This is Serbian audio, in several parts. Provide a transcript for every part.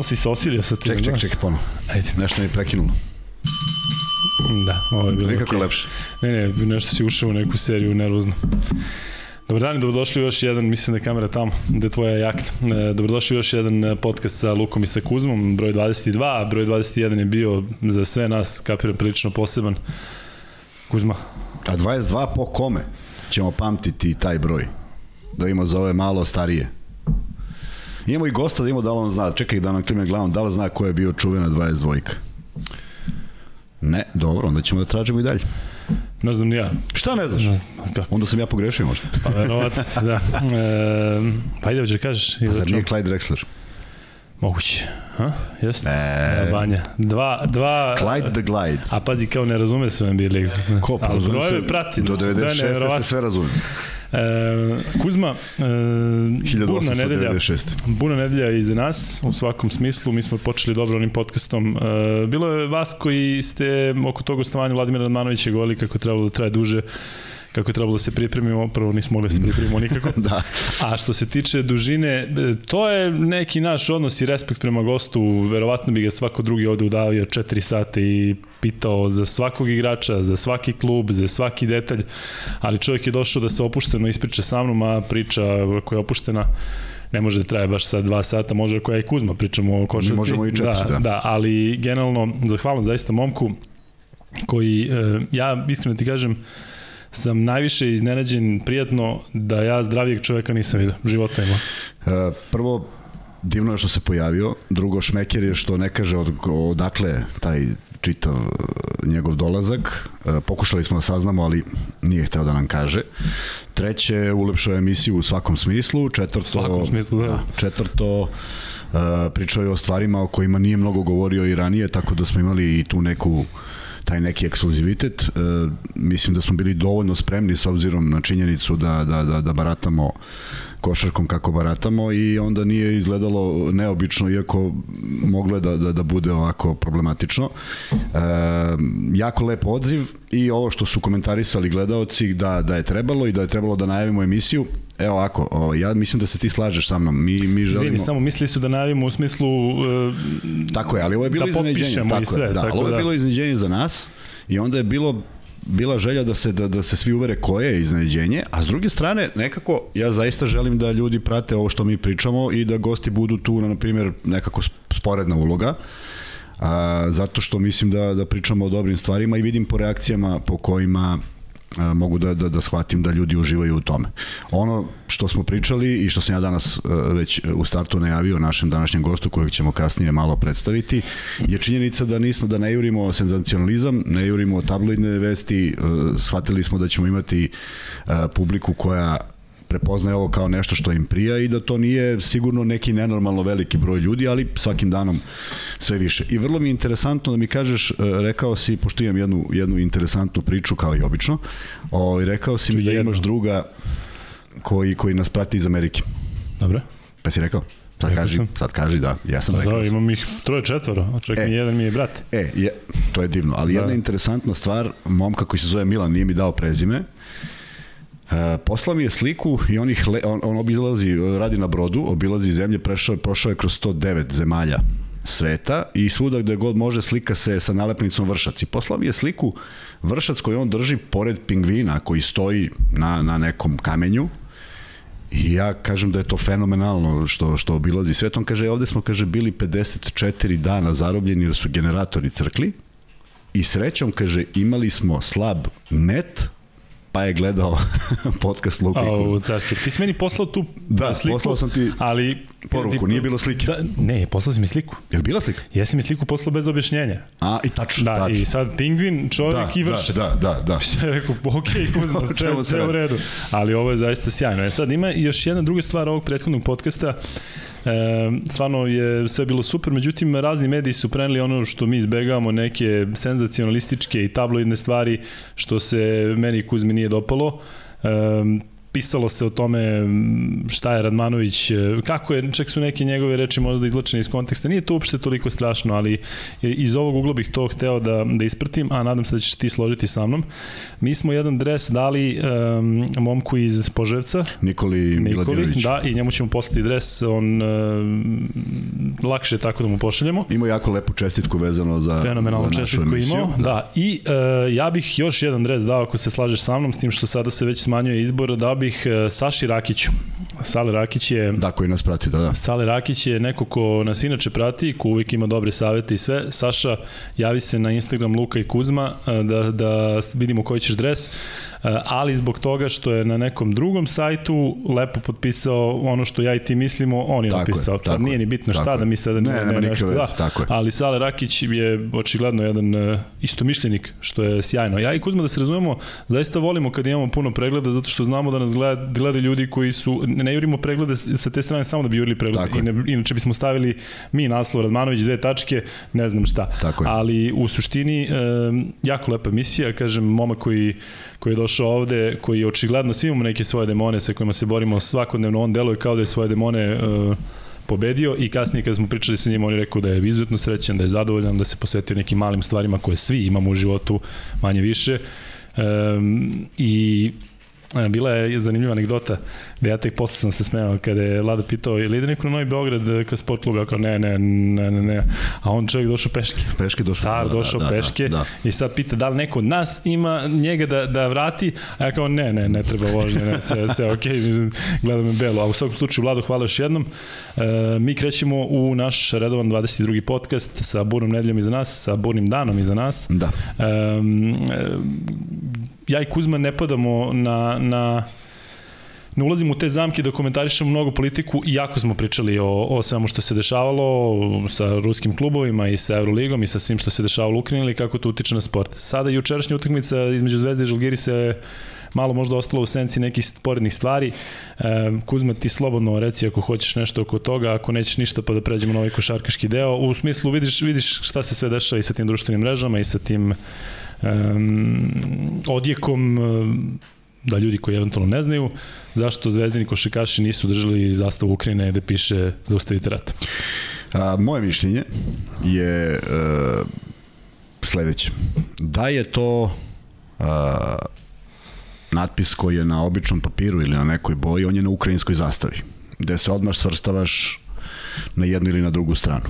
Malo si se osilio sa tim, Ček, ček, ček, ponovno. Ajde. Nešto mi je prekinulo. Da, ovo je bilo Nikako okej. lepše. Ne, ne, nešto si ušao u neku seriju nervozno. Dobar dan i dobrodošli u još jedan, mislim da je kamera tamo, gde je tvoja jakna. E, dobrodošli u još jedan e, podcast sa Lukom i sa Kuzmom, broj 22, broj 21 je bio za sve nas, kapiram, prilično poseban. Kuzma, A 22 po kome ćemo pamtiti taj broj? Da ima za ove malo starije. Imamo i gosta da imamo da li on zna. Čekaj da nam klime glavom, da li zna ko je bio čuvena 22-ka? Ne, dobro, onda ćemo da tražimo i dalje. ne znam ni ja. Šta ne znaš? Ne znam, kako? Onda sam ja pogrešio možda. Pa verovatno se, da. E, pa ajde, hoće da kažeš. A Ili zar nije? Clyde Drexler? Moguće. Ha? Jeste? Ne. E, Banja. Dva, dva... Clyde the Glide. A pazi, kao ne razume se u NBA ligu. Ko? Pa, Ali brojeve se, prati. Do znači, to je 96. neverovatno. se sve razume. E, Kuzma, e, burna nedelja, 1896. burna nedelja je iza nas u svakom smislu. Mi smo počeli dobro onim podcastom. E, bilo je vas koji ste oko tog gostovanja Vladimira Radmanovića govorili kako je trebalo da traje duže kako je trebalo da se pripremimo, prvo nismo mogli da se pripremimo nikako. Da. A što se tiče dužine, to je neki naš odnos i respekt prema gostu. Verovatno bi ga svako drugi ovde udavio 4 sata i pitao za svakog igrača, za svaki klub, za svaki detalj. Ali čovjek je došao da se opušteno ispriča sa mnom, a priča koja je opuštena ne može da traje baš sad dva sata, može ako ja i Kuzma pričamo o košarci. možemo i četiri, da, da. da. ali generalno, zahvalam zaista momku koji, e, ja iskreno ti kažem, sam najviše iznenađen prijatno da ja zdravijeg čoveka nisam vidio. Života ima. E, prvo, divno je što se pojavio. Drugo, šmeker je što ne kaže od, odakle taj čitav e, njegov dolazak. E, pokušali smo da saznamo, ali nije hteo da nam kaže. Treće, ulepšao je emisiju u svakom smislu. Četvrto, U svakom smislu, da. četvrto, e, pričao je o stvarima o kojima nije mnogo govorio i ranije, tako da smo imali i tu neku taj neki ekskluzivitet. E, mislim da smo bili dovoljno spremni s obzirom na činjenicu da, da, da, da baratamo košarkom kako baratamo i onda nije izgledalo neobično iako moglo je da, da, da bude ovako problematično. E, jako lep odziv i ovo što su komentarisali gledaoci da, da je trebalo i da je trebalo da najavimo emisiju. Evo ovako, o, ja mislim da se ti slažeš sa mnom. Mi, mi želimo... Izvini, samo mislili su da najavimo u smislu uh, Tako je, ali ovo je bilo Da iznenađenje. Tako i sve, je, da, tako ali ovo je da. bilo iznenađenje za nas i onda je bilo bila želja da se da, da se svi uvere koje je iznenađenje, a s druge strane nekako ja zaista želim da ljudi prate ovo što mi pričamo i da gosti budu tu na primjer nekako sp- sporedna uloga. A, zato što mislim da da pričamo o dobrim stvarima i vidim po reakcijama po kojima mogu da, da, da shvatim da ljudi uživaju u tome. Ono što smo pričali i što sam ja danas a, već u startu najavio našem današnjem gostu kojeg ćemo kasnije malo predstaviti je činjenica da nismo da ne jurimo senzacionalizam, ne jurimo tabloidne vesti, a, shvatili smo da ćemo imati publiku koja prepoznaje ovo kao nešto što im prija i da to nije sigurno neki nenormalno veliki broj ljudi, ali svakim danom sve više. I vrlo mi je interesantno da mi kažeš, e, rekao si, pošto imam jednu, jednu interesantnu priču kao i obično, o, rekao si mi da Jedno. imaš druga koji, koji nas prati iz Amerike. Dobro. Pa si rekao? Sad kaži, sam. sad kaži, da, ja sam Da, rekao. da, imam ih troje četvoro, a čak E. mi jedan mi je brat. E, je, to je divno, ali Da. jedna interesantna stvar, momka koji se zove Milan nije mi dao prezime, poslao mi je sliku i on, ih, on, on obilazi, radi na brodu, obilazi zemlje, prešao, prošao je kroz 109 zemalja sveta i svuda gde god može slika se sa nalepnicom vršac. I poslao mi je sliku vršac koji on drži pored pingvina koji stoji na, na nekom kamenju I ja kažem da je to fenomenalno što što obilazi svet. On kaže, ovde smo, kaže, bili 54 dana zarobljeni jer su generatori crkli i srećom, kaže, imali smo slab net, pa je gledao podcast Luka i A, Kuzma. u carstvu. Ti si meni poslao tu Da, sliku, poslao sam ti ali... poruku, nije bilo slike. Da, ne, poslao si mi sliku. Je li bila slika? Ja mi sliku poslao bez objašnjenja. A, i tačno, Da, tačno. i sad pingvin, čovjek i vršac. Da, da, da. Sve je rekao, ok, Kuzma, sve, sve u redu. Ali ovo je zaista sjajno. E sad ima još jedna druga stvar ovog prethodnog podcasta. E, stvarno je sve bilo super, međutim razni mediji su preneli ono što mi izbegavamo, neke senzacionalističke i tabloidne stvari, što se meni i Kuzmi nije dopalo. E, pisalo se o tome šta je Radmanović, e, kako je, čak su neke njegove reči možda izlačene iz konteksta, nije to uopšte toliko strašno, ali iz ovog ugla bih to hteo da, da ispratim, a nadam se da ćeš ti složiti sa mnom. Mi smo jedan dres dali um, momku iz Poževca. Nikoli, Nikoli Da, i njemu ćemo poslati dres, on um, lakše tako da mu pošaljemo. Ima jako lepu čestitku vezano za, Fenomenalnu za čestitku imao, da. da. I uh, ja bih još jedan dres dao ako se slažeš sa mnom, s tim što sada se već smanjuje izbor, dao bih uh, Saši Rakiću. Sale Rakić je... Da, koji nas prati, da, da. Sale Rakić je neko ko nas inače prati, ko uvijek ima dobre savete i sve. Saša, javi se na Instagram Luka i Kuzma da, da vidimo koji ćeš dres. Eh, ali zbog toga što je na nekom drugom sajtu lepo potpisao ono što ja i ti mislimo, on je tako napisao. Je, Sad nije ni bitno šta da mi sada ne, ne, ne, nešto, da, tako je. ali Sale Rakić je očigledno jedan uh, istomišljenik, što je sjajno. Ja i Kuzma da se razumemo, zaista volimo kad imamo puno pregleda, zato što znamo da nas gleda, gleda ljudi koji su, ne jurimo preglede sa te strane samo da bi jurili preglede, tako Ine, inače bismo stavili mi naslov Radmanović, dve tačke, ne znam šta. Tako je. Ali u suštini, jako lepa emisija, kažem, momak koji koji je došao ovde, koji je očigledno, svi imamo neke svoje demone sa kojima se borimo svakodnevno, on deluje kao da je svoje demone uh, pobedio i kasnije kada smo pričali sa njim, on je rekao da je izuzetno srećan, da je zadovoljan, da se posvetio nekim malim stvarima koje svi imamo u životu manje više. Um, I e, bila je zanimljiva anegdota da ja tek posle sam se smejao kada je Lada pitao ili ide neko na Novi Beograd eh, ka sport klubu, ako ne, ne, ne, ne, ne. A on čovjek došao peške. Peške došao. Car da, došao da, da, peške da, da. i sad pita da li neko od nas ima njega da, da vrati, a ja kao ne, ne, ne treba vožnje, ne, sve, sve okay, gledam me belo. A u svakom slučaju, Vlado, hvala još jednom. E, mi krećemo u naš redovan 22. podcast sa burnom nedeljom iza nas, sa burnim danom iza nas. Da. E, ja i Kuzma ne padamo na, na ne ulazimo u te zamke da komentarišemo mnogo politiku, iako smo pričali o, o svemu što se dešavalo sa ruskim klubovima i sa Euroligom i sa svim što se dešavalo u Ukrajini ili kako to utiče na sport. Sada jučerašnja utakmica između Zvezde i Žalgiri se malo možda ostalo u senci nekih sporednih stvari. E, Kuzma, ti slobodno reci ako hoćeš nešto oko toga, ako nećeš ništa pa da pređemo na ovaj košarkaški deo. U smislu vidiš, vidiš šta se sve dešava i sa tim društvenim mrežama i sa tim um, odjekom da ljudi koji eventualno ne znaju, zašto zvezdini košakaši nisu držali zastavu Ukrajine gde piše zaustavite rat? A, moje mišljenje je e, sledeće. Da je to a, natpis koji je na običnom papiru ili na nekoj boji, on je na ukrajinskoj zastavi, gde se odmah svrstavaš na jednu ili na drugu stranu.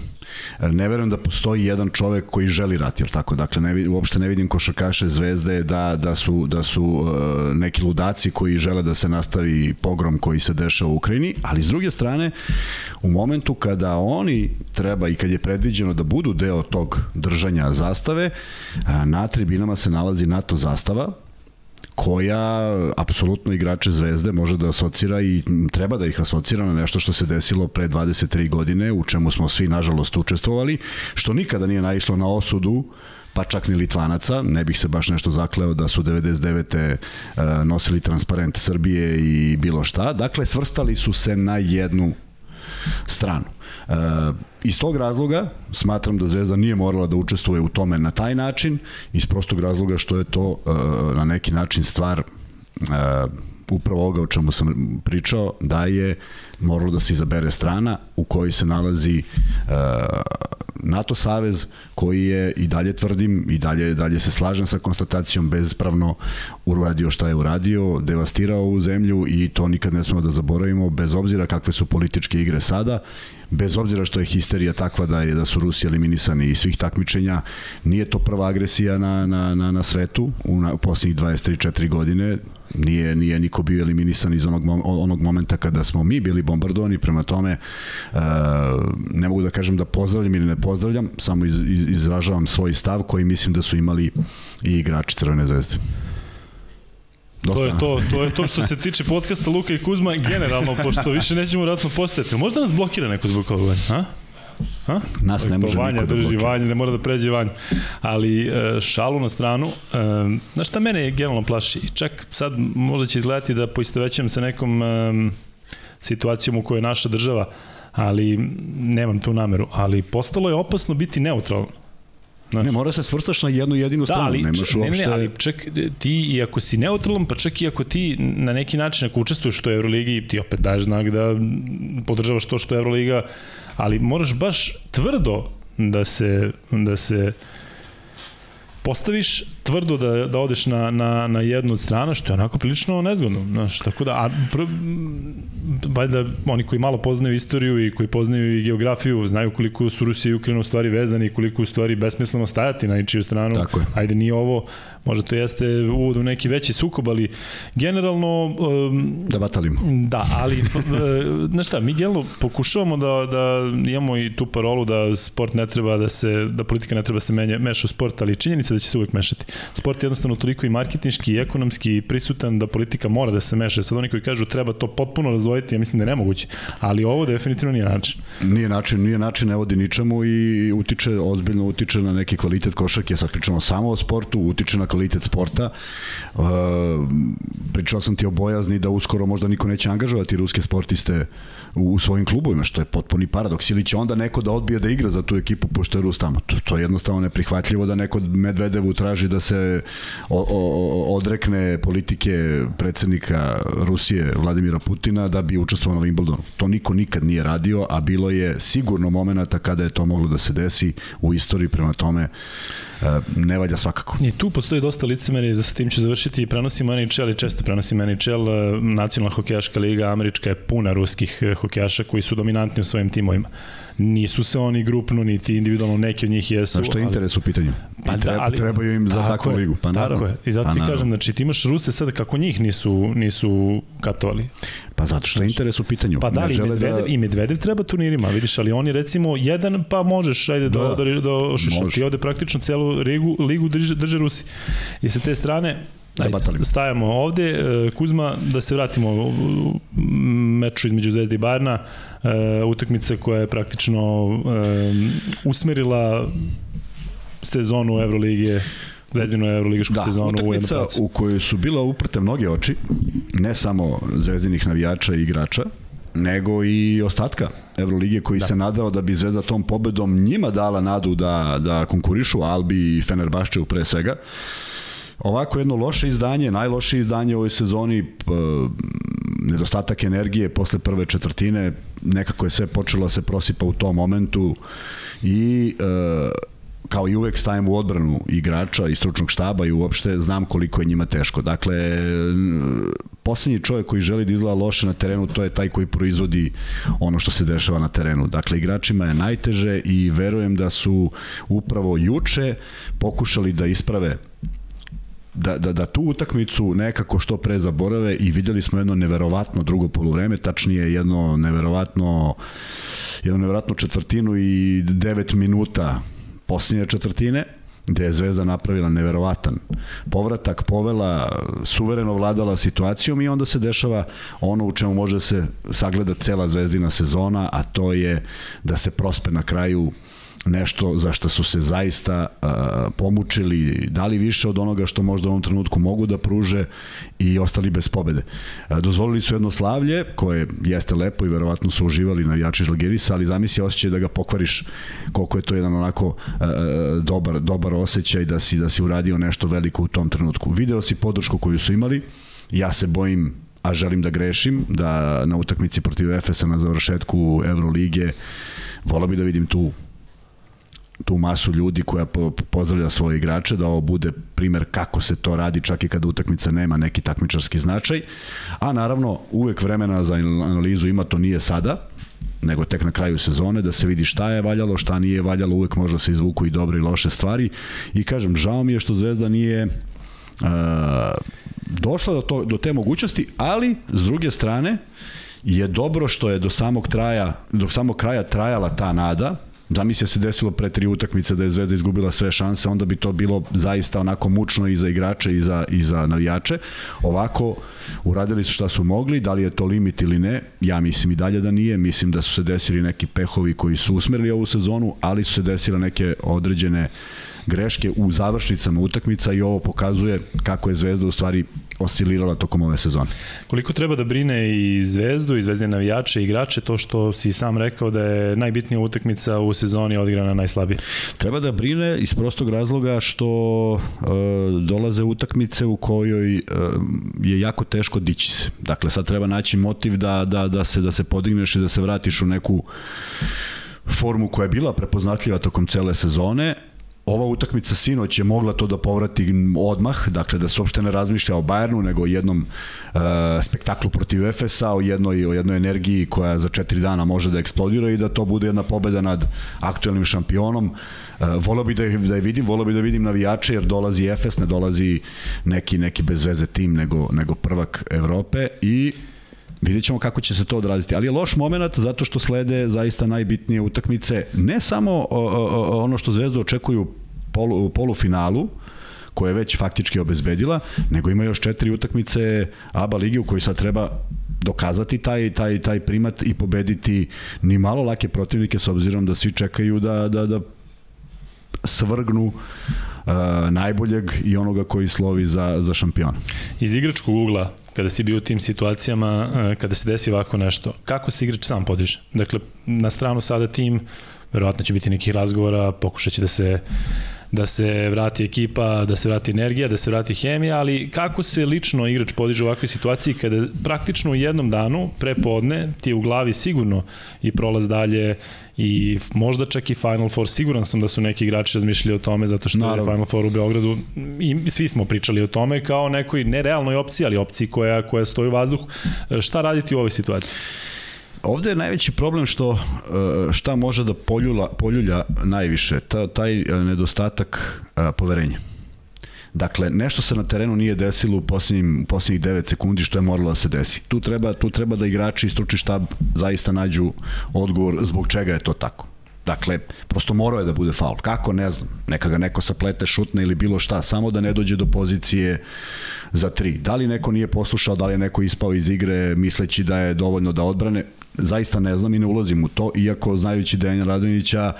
Ne verujem da postoji jedan čovek koji želi rat, jel tako? Dakle, ne, uopšte ne vidim košarkaše zvezde da, da su, da su uh, neki ludaci koji žele da se nastavi pogrom koji se dešava u Ukrajini, ali s druge strane, u momentu kada oni treba i kad je predviđeno da budu deo tog držanja zastave, na tribinama se nalazi NATO zastava, koja apsolutno igrače Zvezde može da asocira i treba da ih asocira na nešto što se desilo pre 23 godine, u čemu smo svi nažalost učestvovali, što nikada nije naišlo na osudu pa čak ni Litvanaca, ne bih se baš nešto zakleo da su 99. E, nosili transparent Srbije i bilo šta. Dakle, svrstali su se na jednu stranu. E, iz tog razloga smatram da Zvezda nije morala da učestvuje u tome na taj način, iz prostog razloga što je to e, na neki način stvar e, upravo ovoga o čemu sam pričao, da je moralo da se izabere strana u kojoj se nalazi uh, NATO savez koji je i dalje tvrdim i dalje, dalje se slažem sa konstatacijom bezpravno uradio šta je uradio, devastirao ovu zemlju i to nikad ne smemo da zaboravimo bez obzira kakve su političke igre sada bez obzira što je histerija takva da je da su Rusi eliminisani iz svih takmičenja, nije to prva agresija na, na, na, na svetu u, na, u poslednjih 23-4 godine, nije, nije niko bio eliminisan iz onog, onog momenta kada smo mi bili bombardovani, prema tome uh, ne mogu da kažem da pozdravljam ili ne pozdravljam, samo iz, iz, izražavam svoj stav koji mislim da su imali i igrači Crvene zvezde. Dosta. To je to, to je to što se tiče podcasta Luka i Kuzma generalno, pošto više nećemo vratno postojati. Možda nas blokira neko zbog ovoga, ha? Ha? Nas ne može Vanja da drži, Vanja ne mora da pređe Vanja. Ali e, šalu na stranu, e, znaš šta mene generalno plaši? Čak sad možda će izgledati da poistovećam sa nekom e, situacijom u kojoj je naša država, ali nemam tu nameru, ali postalo je opasno biti neutralno. Znaš. Ne, mora se svrstaš na jednu jedinu da, stranu, ali, nemaš uopšte... Ne, ne, ali čak ti, i ako si neutralan, pa čak i ako ti na neki način, ako učestvuješ u Euroligi, ti opet daješ znak da podržavaš to što Euroliga, ali moraš baš tvrdo da se, da se postaviš tvrdo da, da odeš na, na, na jednu od strana, što je onako prilično nezgodno. Znaš, tako da, a, pr, valjda oni koji malo poznaju istoriju i koji poznaju i geografiju, znaju koliko su Rusija i Ukrajina u stvari vezani i koliko u stvari besmisleno stajati na ičiju stranu. Tako je. Ajde, nije ovo, možda to jeste uvod u neki veći sukob, ali generalno... Um, da batalimo. Da, ali, e, znaš šta, mi generalno pokušavamo da, da imamo i tu parolu da sport ne treba da se, da politika ne treba da se menja, meša u sport, ali činjenica da će se uvek mešati sport je jednostavno toliko i marketinški i ekonomski prisutan da politika mora da se meša. Sad oni koji kažu treba to potpuno razvojiti, ja mislim da je nemoguće. Ali ovo definitivno nije način. Nije način, nije način, ne vodi ničemu i utiče, ozbiljno utiče na neki kvalitet košarke. Sad pričamo samo o sportu, utiče na kvalitet sporta. Uh, pričao sam ti o bojazni da uskoro možda niko neće angažovati ruske sportiste u, u svojim klubovima, što je potpuni paradoks. Ili će onda neko da odbije da igra za tu ekipu pošto je Rus tamo. To, to je jednostavno neprihvatljivo da neko Medvedevu traži da se o, o, odrekne politike predsednika Rusije Vladimira Putina da bi učestvovao na Wimbledonu. To niko nikad nije radio, a bilo je sigurno momenata kada je to moglo da se desi u istoriji prema tome E, ne valja svakako. I tu postoji dosta licemeri, za sa tim ću završiti, prenosimo NHL i često prenosimo NHL, e, nacionalna hokejaška liga američka je puna ruskih e, hokejaša koji su dominantni u svojim timovima. Nisu se oni grupno, niti individualno, neki od njih jesu. Znači, što je interes u pitanju? Pa da, ali, trebaju im za takvu ligu. Pa naravno. Tako je. I zato pa, ti kažem, znači ti imaš Ruse sada kako njih nisu, nisu katovali. Pa zato što je znači, interes u pitanju. Pa da, li, Medvedev, da... i Medvedev treba turnirima, vidiš, ali oni recimo jedan, pa možeš, ajde, da, do, do, do, do ti ovde praktično celu ligu, ligu drže, drže Rusi. I sa te strane, Ajde, stajamo ovde. E, Kuzma, da se vratimo u meču između Zvezde i Barna, e, utakmica koja je praktično e, usmerila sezonu Evrolige Zvezdinu Euroligašku da, sezonu u jednu u kojoj su bila uprte mnoge oči, ne samo zvezdinih navijača i igrača, nego i ostatka Evrolige koji da. se nadao da bi Zvezda tom pobedom njima dala nadu da, da konkurišu Albi i Fenerbahčevu pre svega. Ovako jedno loše izdanje, najloše izdanje u ovoj sezoni, nedostatak energije posle prve četvrtine, nekako je sve počelo da se prosipa u tom momentu i e, kao i uvek stajem u odbranu igrača i stručnog štaba i uopšte znam koliko je njima teško. Dakle, poslednji čovjek koji želi da izgleda loše na terenu, to je taj koji proizvodi ono što se dešava na terenu. Dakle, igračima je najteže i verujem da su upravo juče pokušali da isprave da, da, da tu utakmicu nekako što pre zaborave i videli smo jedno neverovatno drugo polovreme, tačnije jedno neverovatno jedno neverovatno četvrtinu i 9 minuta posljednje četvrtine, gde je Zvezda napravila neverovatan povratak, povela, suvereno vladala situacijom i onda se dešava ono u čemu može se sagleda cela Zvezdina sezona, a to je da se prospe na kraju nešto za što su se zaista uh, pomučili, dali više od onoga što možda u ovom trenutku mogu da pruže i ostali bez pobede. Uh, dozvolili su jedno slavlje, koje jeste lepo i verovatno su uživali na jači Žalgirisa, ali zamisli osjećaj da ga pokvariš koliko je to jedan onako uh, dobar, dobar osjećaj da si, da si uradio nešto veliko u tom trenutku. Video si podršku koju su imali, ja se bojim a želim da grešim, da na utakmici protiv Efesa na završetku Evrolige volao bi da vidim tu tu masu ljudi koja po, pozdravlja svoje igrače, da ovo bude primer kako se to radi čak i kada utakmica nema neki takmičarski značaj. A naravno, uvek vremena za analizu ima, to nije sada, nego tek na kraju sezone, da se vidi šta je valjalo, šta nije valjalo, uvek možda se izvuku i dobre i loše stvari. I kažem, žao mi je što Zvezda nije uh, došla do, to, do te mogućnosti, ali s druge strane je dobro što je do samog traja, do samog kraja trajala ta nada, Zamisli se desilo pre tri utakmice da je Zvezda izgubila sve šanse, onda bi to bilo zaista onako mučno i za igrače i za, i za navijače. Ovako, uradili su šta su mogli, da li je to limit ili ne, ja mislim i dalje da nije, mislim da su se desili neki pehovi koji su usmerili ovu sezonu, ali su se desile neke određene greške u završnicama utakmica i ovo pokazuje kako je Zvezda u stvari oscilirala tokom ove sezone. Koliko treba da brine i Zvezdu, i Zvezdine navijače i igrače, to što si sam rekao da je najbitnija utakmica u sezoni odigrana najslabije? Treba da brine iz prostog razloga što e, dolaze utakmice u kojoj e, je jako teško dići se. Dakle, sad treba naći motiv da, da, da, se, da se podigneš i da se vratiš u neku formu koja je bila prepoznatljiva tokom cele sezone, ova utakmica sinoć je mogla to da povrati odmah, dakle da se uopšte ne razmišlja o Bayernu, nego o jednom uh, spektaklu protiv Efesa, o jednoj, o jednoj energiji koja za četiri dana može da eksplodira i da to bude jedna pobeda nad aktuelnim šampionom. Uh, volao bi da je, da je vidim, volao bi da vidim navijače jer dolazi Efes, ne dolazi neki, neki bez veze tim nego, nego prvak Evrope i Vidjet ćemo kako će se to odraziti. Ali je loš moment zato što slede zaista najbitnije utakmice. Ne samo ono što Zvezda očekuju polu, polufinalu, koje je već faktički obezbedila, nego ima još četiri utakmice ABA ligi u kojoj sad treba dokazati taj, taj, taj primat i pobediti ni malo lake protivnike s obzirom da svi čekaju da, da, da svrgnu uh, najboljeg i onoga koji slovi za, za šampiona. Iz igračkog ugla kada si bio u tim situacijama, e, kada se desi ovako nešto, kako se igrač sam podiže? Dakle, na stranu sada tim, verovatno će biti nekih razgovora, pokušat će da se da se vrati ekipa, da se vrati energija, da se vrati hemija, ali kako se lično igrač podiže u ovakvoj situaciji kada praktično u jednom danu, pre podne, ti je u glavi sigurno i prolaz dalje i možda čak i Final Four, siguran sam da su neki igrači razmišljali o tome zato što Naravno. je Final Four u Beogradu i svi smo pričali o tome kao nekoj nerealnoj opciji, ali opciji koja, koja stoji u vazduhu. Šta raditi u ovoj situaciji? Ovde je najveći problem što e, šta može da poljula, poljulja najviše, ta, taj nedostatak e, poverenja. Dakle, nešto se na terenu nije desilo u posljednjim, posljednjih 9 sekundi što je moralo da se desi. Tu treba, tu treba da igrači i stručni štab zaista nađu odgovor zbog čega je to tako. Dakle, prosto morao je da bude faul. Kako, ne znam. Neka ga neko saplete, šutne ili bilo šta, samo da ne dođe do pozicije za tri. Da li neko nije poslušao, da li je neko ispao iz igre misleći da je dovoljno da odbrane, zaista ne znam i ne ulazim u to, iako znajući Dejan Radonjića,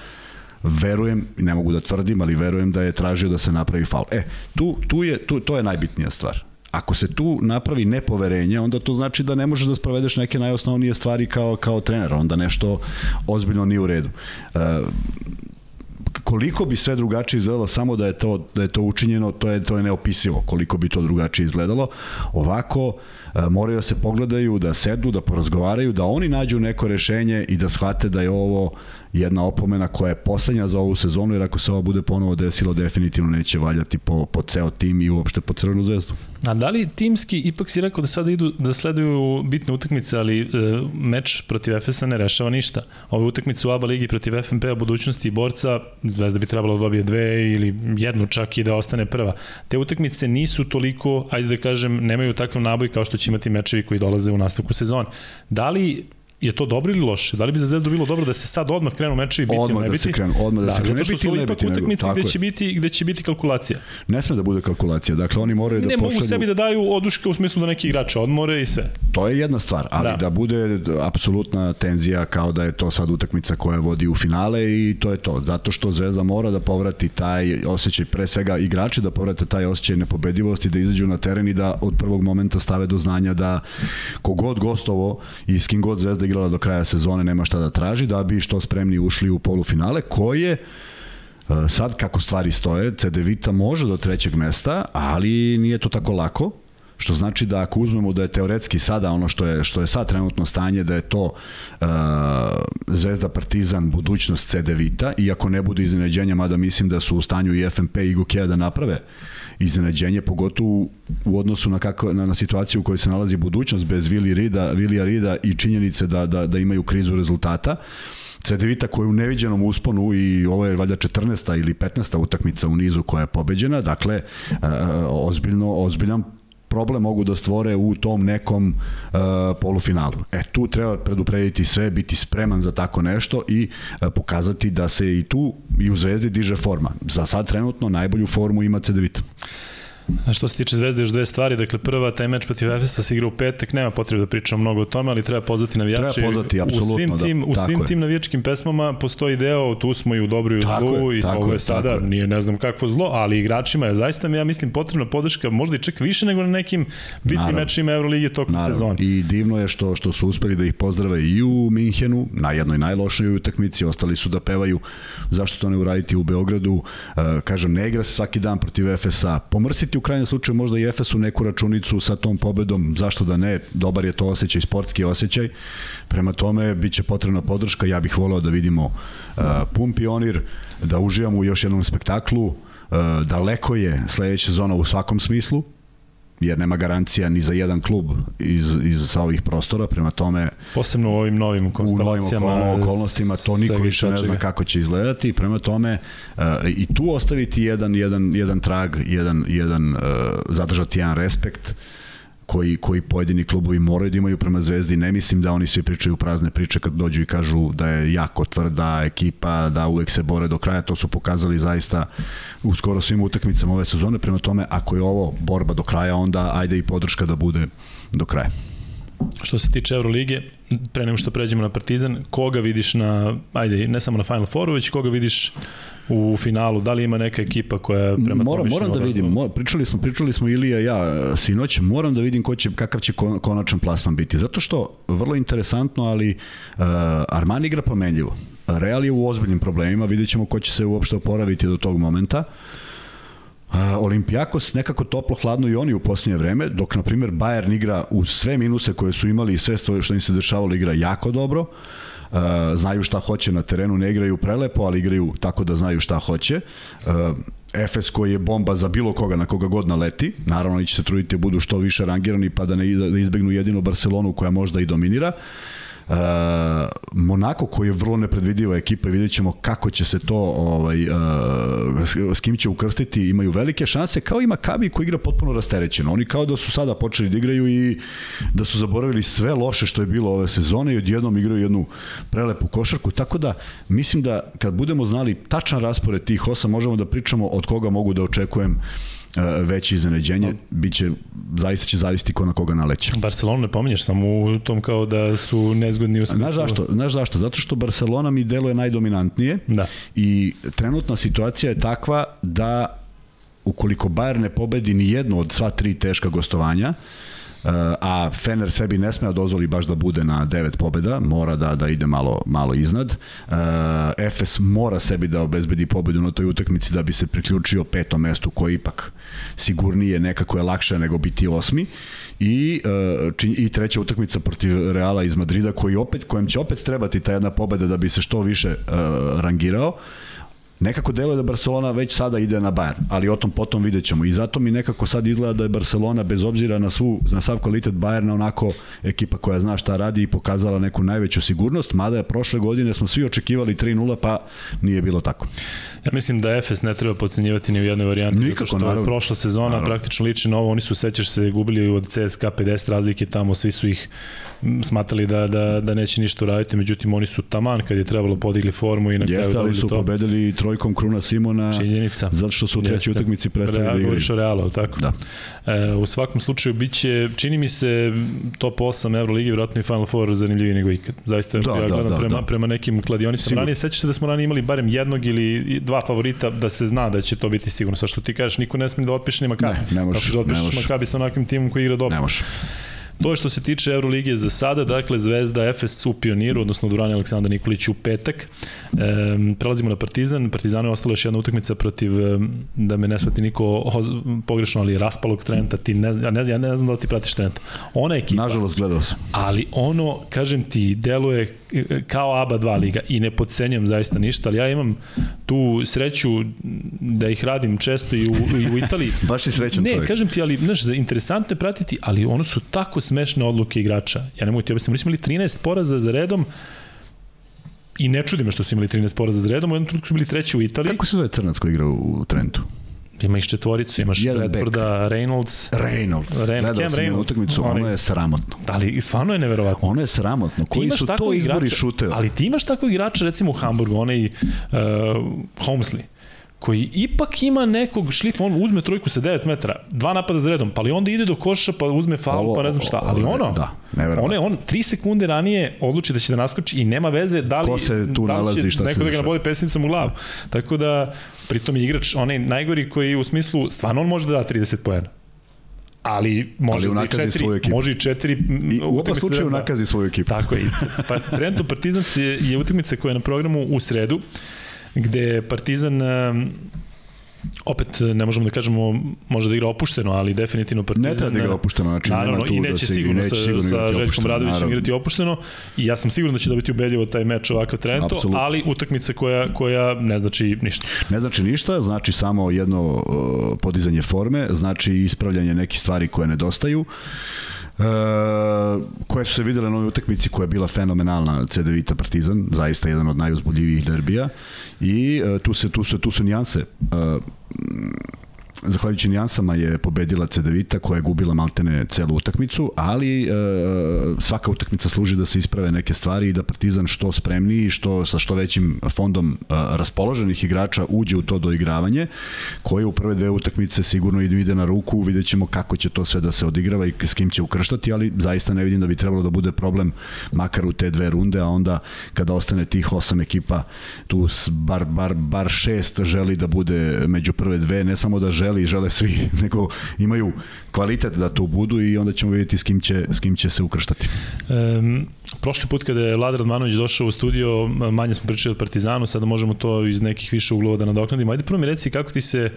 verujem, ne mogu da tvrdim, ali verujem da je tražio da se napravi faul. E, tu, tu je, tu, to je najbitnija stvar. Ako se tu napravi nepoverenje, onda to znači da ne možeš da sprovedeš neke najosnovnije stvari kao, kao trener, onda nešto ozbiljno nije u redu. E, koliko bi sve drugačije izgledalo samo da je to da je to učinjeno, to je to je neopisivo koliko bi to drugačije izgledalo. Ovako e, moraju da se pogledaju, da sedu, da porazgovaraju, da oni nađu neko rešenje i da shvate da je ovo jedna opomena koja je poslednja za ovu sezonu, jer ako se ovo bude ponovo desilo, definitivno neće valjati po, po ceo tim i uopšte po Crvenu zvezdu. A da li timski, ipak si rekao da sada idu, da sleduju bitne utakmice, ali e, meč protiv Efesa ne rešava ništa. Ove utakmice u ABA ligi protiv FNP-a budućnosti i borca, Zvezda bi trebalo da dobije dve ili jednu čak i da ostane prva. Te utakmice nisu toliko, ajde da kažem, nemaju takav naboj kao što će imati mečevi koji dolaze u nastavku sezona. Da li je to dobro ili loše? Da li bi za Zvezdu bilo dobro da se sad odmah krenu meče i biti odmah ne da biti? se krenu, odmah da, da se krenu. Zato što su ipak utakmice gde će, biti, gde će biti kalkulacija. Ne sme da bude kalkulacija. Dakle, oni moraju ne, da pošalju... Ne mogu sebi da daju oduške u smislu da neki igrače odmore i sve. To je jedna stvar, ali da, da bude apsolutna tenzija kao da je to sad utakmica koja vodi u finale i to je to. Zato što Zvezda mora da povrati taj osjećaj, pre svega igrači da povrate taj osjećaj nepobedivosti, da izađu na teren i da od prvog momenta stave do znanja da kogod gostovo i s kim god Zvezda igrala do kraja sezone nema šta da traži, da bi što spremni ušli u polufinale, koje e, sad kako stvari stoje, CD Vita može do trećeg mesta, ali nije to tako lako, što znači da ako uzmemo da je teoretski sada ono što je što je sad trenutno stanje da je to uh, Zvezda Partizan budućnost CD Vita i ako ne bude iznenađenja mada mislim da su u stanju i FNP i Gokea da naprave iznenađenje pogotovo u odnosu na kako na, na situaciju u kojoj se nalazi budućnost bez Vili Rida, Vilija Rida i činjenice da da da imaju krizu rezultata Cedevita koja je u neviđenom usponu i ovo je valjda 14. ili 15. utakmica u nizu koja je pobeđena, dakle e, ozbiljno, ozbiljan problem mogu da stvore u tom nekom uh, polufinalu. E, tu treba preduprediti sve, biti spreman za tako nešto i uh, pokazati da se i tu i u Zvezdi diže forma. Za sad trenutno najbolju formu ima Cedevita. A što se tiče Zvezde, još dve stvari. Dakle, prva, taj meč protiv Efesa se igra u petak, nema potrebe da pričam mnogo o tome, ali treba pozvati navijače. Treba pozvati, apsolutno. U svim tim, da, u svim je. tim navijačkim pesmama postoji deo, tu smo i u dobru i u zlu, i ovo je sada, je. nije ne znam kakvo zlo, ali igračima je zaista, ja mislim, potrebna podrška, možda i čak više nego na nekim bitnim mečima Euroligije tokom Naravno. sezone. I divno je što, što su uspeli da ih pozdrave i u Minhenu, na jednoj najlošoj utakmici, ostali su da pevaju, zašto to ne uraditi u Beogradu, uh, kažem, ne igra se svaki dan protiv FSA, pomrsiti u krajnjem slučaju možda i Efesu neku računicu sa tom pobedom, zašto da ne, dobar je to osjećaj, sportski osjećaj, prema tome bit će potrebna podrška, ja bih volao da vidimo uh, pun pionir, da uživamo u još jednom spektaklu, uh, daleko je sledeća sezona u svakom smislu, jer nema garancija ni za jedan klub iz, iz sa ovih prostora, prema tome posebno u ovim novim konstelacijama u novim okolnostima to niko više ne zna kako će izgledati, prema tome uh, i tu ostaviti jedan, jedan, jedan trag, jedan, jedan uh, zadržati jedan respekt uh, koji, koji pojedini klubovi moraju da imaju prema Zvezdi. Ne mislim da oni svi pričaju prazne priče kad dođu i kažu da je jako tvrda ekipa, da uvek se bore do kraja. To su pokazali zaista u skoro svim utakmicama ove sezone. Prema tome, ako je ovo borba do kraja, onda ajde i podrška da bude do kraja. Što se tiče Euroligije, pre nego što pređemo na Partizan, koga vidiš na, ajde, ne samo na Final Fouru, već koga vidiš u finalu? Da li ima neka ekipa koja prema moram, tome Moram da vidim, mora, pričali smo, pričali smo Ilija i ja sinoć, moram da vidim ko će, kakav će konačan plasman biti. Zato što, vrlo interesantno, ali uh, Armani igra pomenljivo. Real je u ozbiljnim problemima, vidjet ćemo ko će se uopšte oporaviti do tog momenta. Uh, Olimpijakos nekako toplo hladno i oni u posljednje vreme, dok na primjer Bayern igra u sve minuse koje su imali i sve što im se dešavalo igra jako dobro. Uh, Uh, znaju šta hoće na terenu, ne igraju prelepo, ali igraju tako da znaju šta hoće. Uh, Efes koji je bomba za bilo koga na koga god naleti, naravno oni će se truditi da budu što više rangirani pa da ne da izbegnu jedino Barcelonu koja možda i dominira. Uh, Uh, Monako koji je vrlo nepredvidiva ekipa i vidjet ćemo kako će se to ovaj, uh, s kim će ukrstiti imaju velike šanse kao i Makabi koji igra potpuno rasterećeno. Oni kao da su sada počeli da igraju i da su zaboravili sve loše što je bilo ove sezone i odjednom igraju jednu prelepu košarku tako da mislim da kad budemo znali tačan raspored tih osa možemo da pričamo od koga mogu da očekujem E, veće iznenađenje, biće, zaista će zavisiti ko na koga naleće. Barcelona ne pominješ samo u tom kao da su nezgodni u smislu. Znaš zašto? Znaš zašto? Zato što Barcelona mi deluje najdominantnije da. i trenutna situacija je takva da ukoliko Bayern ne pobedi ni jednu od sva tri teška gostovanja, uh, a Fener sebi ne sme da dozvoli baš da bude na devet pobeda, mora da da ide malo malo iznad. Efes mora sebi da obezbedi pobedu na toj utakmici da bi se priključio petom mestu koji ipak sigurnije nekako je lakše nego biti osmi i i treća utakmica protiv Reala iz Madrida koji opet kojem će opet trebati ta jedna pobeda da bi se što više rangirao nekako deluje da Barcelona već sada ide na Bayern, ali o tom potom vidjet ćemo. I zato mi nekako sad izgleda da je Barcelona bez obzira na svu na sav kvalitet Bayerna onako ekipa koja zna šta radi i pokazala neku najveću sigurnost, mada je prošle godine smo svi očekivali 3-0 pa nije bilo tako. Ja mislim da Efes ne treba podcenjivati ni u jednoj varijanti, Nikako, zato što naravno. je prošla sezona naravno. praktično liči na ovo, oni su sećaš se gubili od CSKA 50 razlike tamo, svi su ih smatrali da, da, da neće ništa uraditi, međutim oni su taman kad je trebalo podigli formu i na kraju Jeste, ali su to. pobedili trojkom Kruna Simona Činjenica. zato što su u trećoj utakmici prestali Real, da igraju. o Realu, tako? Da. E, u svakom slučaju biće, čini mi se top 8 Euroligi, vjerojatno i Final Four zanimljiviji nego ikad. Zaista da, ja da, gledam da, prema, da. prema nekim kladionicama. Sigur. Ranije sećaš se da smo ranije imali barem jednog ili dva favorita da se zna da će to biti sigurno. Sa što ti kažeš, niko ne smije da otpiše ni Makabi. Ne, ne možeš. Kako da otpišeš Makabi sa onakvim timom koji igra dobro. Ne možeš. To je što se tiče Euroligije za sada, dakle Zvezda Efes u pioniru, odnosno Dvorani Aleksandar Nikolić u petak. E, prelazimo na Partizan. Partizanu je ostala još jedna utakmica protiv, da me ne svati niko pogrešno, ali raspalog Trenta. Ti ne, ja, ne, ja ne znam da li ti pratiš Trenta. Ona ekipa. Nažalost, gledao sam. Ali ono, kažem ti, deluje kao ABA 2 liga i ne podcenjam zaista ništa, ali ja imam tu sreću da ih radim često i u, i u Italiji. Baš si srećan Ne, čovjek. kažem ti, ali znaš, interesantno je pratiti, ali ono su tako smešne odluke igrača. Ja ne mogu ti objasniti, oni smo imali 13 poraza za redom, I ne čudi me što su imali 13 poraza za redom, u jednom trenutku su bili treći u Italiji. Kako se zove crnac koji igra u Trentu? Ima ih četvoricu, imaš Jedan Bradforda, Reynolds. Reynolds. Rain, Gledao Cam sam Reynolds. utakmicu, ono je sramotno. Ali stvarno je neverovatno. Ono je sramotno. Koji su to izbori igrača, šuteva? Ali ti imaš tako igrača, recimo u Hamburgu, onaj uh, Homesley koji ipak ima nekog šlifa, on uzme trojku sa 9 metara, dva napada za redom, pa li onda ide do koša, pa uzme faul, pa ne znam šta, ali ono, da, on, je, on 3 sekunde ranije odluči da će da naskoči i nema veze da li, Ko se tu da li nalazi, će šta neko da ga nabode pesnicom u glavu. Tako da, pritom je igrač, onaj najgori koji u smislu, stvarno on može da da 30 poena ali može ali i četiri, svoju ekipu. može i četiri I u oba slučaju nakazi svoju ekipu. Tako je. Pa, trenutno Partizan je, je utakmica koja je na programu u sredu, gde Partizan opet ne možemo da kažemo može da igra opušteno, ali definitivno Partizan... Ne treba da igra opušteno, znači naravno, tu i neće da se sigurno neće sa, sigurno sa Željkom Radovićem igrati opušteno i ja sam siguran da će dobiti ubedljivo taj meč ovakav trenutno, Apsolutno. ali utakmica koja, koja ne znači ništa. Ne znači ništa, znači samo jedno uh, podizanje forme, znači ispravljanje nekih stvari koje nedostaju. Uh, koje su se videle na ovoj utakmici koja je bila fenomenalna CD Vita Partizan, zaista jedan od najuzbuljivijih derbija i uh, tu se tu su tu su nijanse. Zahvaljujući nijansama je pobedila Cedevita koja je gubila maltene celu utakmicu, ali e, svaka utakmica služi da se isprave neke stvari i da Partizan što spremniji, što sa što većim fondom e, raspoloženih igrača uđe u to doigravanje, koje u prve dve utakmice sigurno ide na ruku, vidjet ćemo kako će to sve da se odigrava i s kim će ukrštati, ali zaista ne vidim da bi trebalo da bude problem makar u te dve runde, a onda kada ostane tih osam ekipa, tu bar, bar, bar šest želi da bude među prve dve, ne samo da želi želi, žele svi, nego imaju kvalitet da tu budu i onda ćemo vidjeti s kim će, s kim će se ukrštati. Um, prošli put kada je Vlad Radmanović došao u studio, manje smo pričali o Partizanu, sada možemo to iz nekih više uglova da nadoknadimo. Ajde prvo mi reci kako ti se e,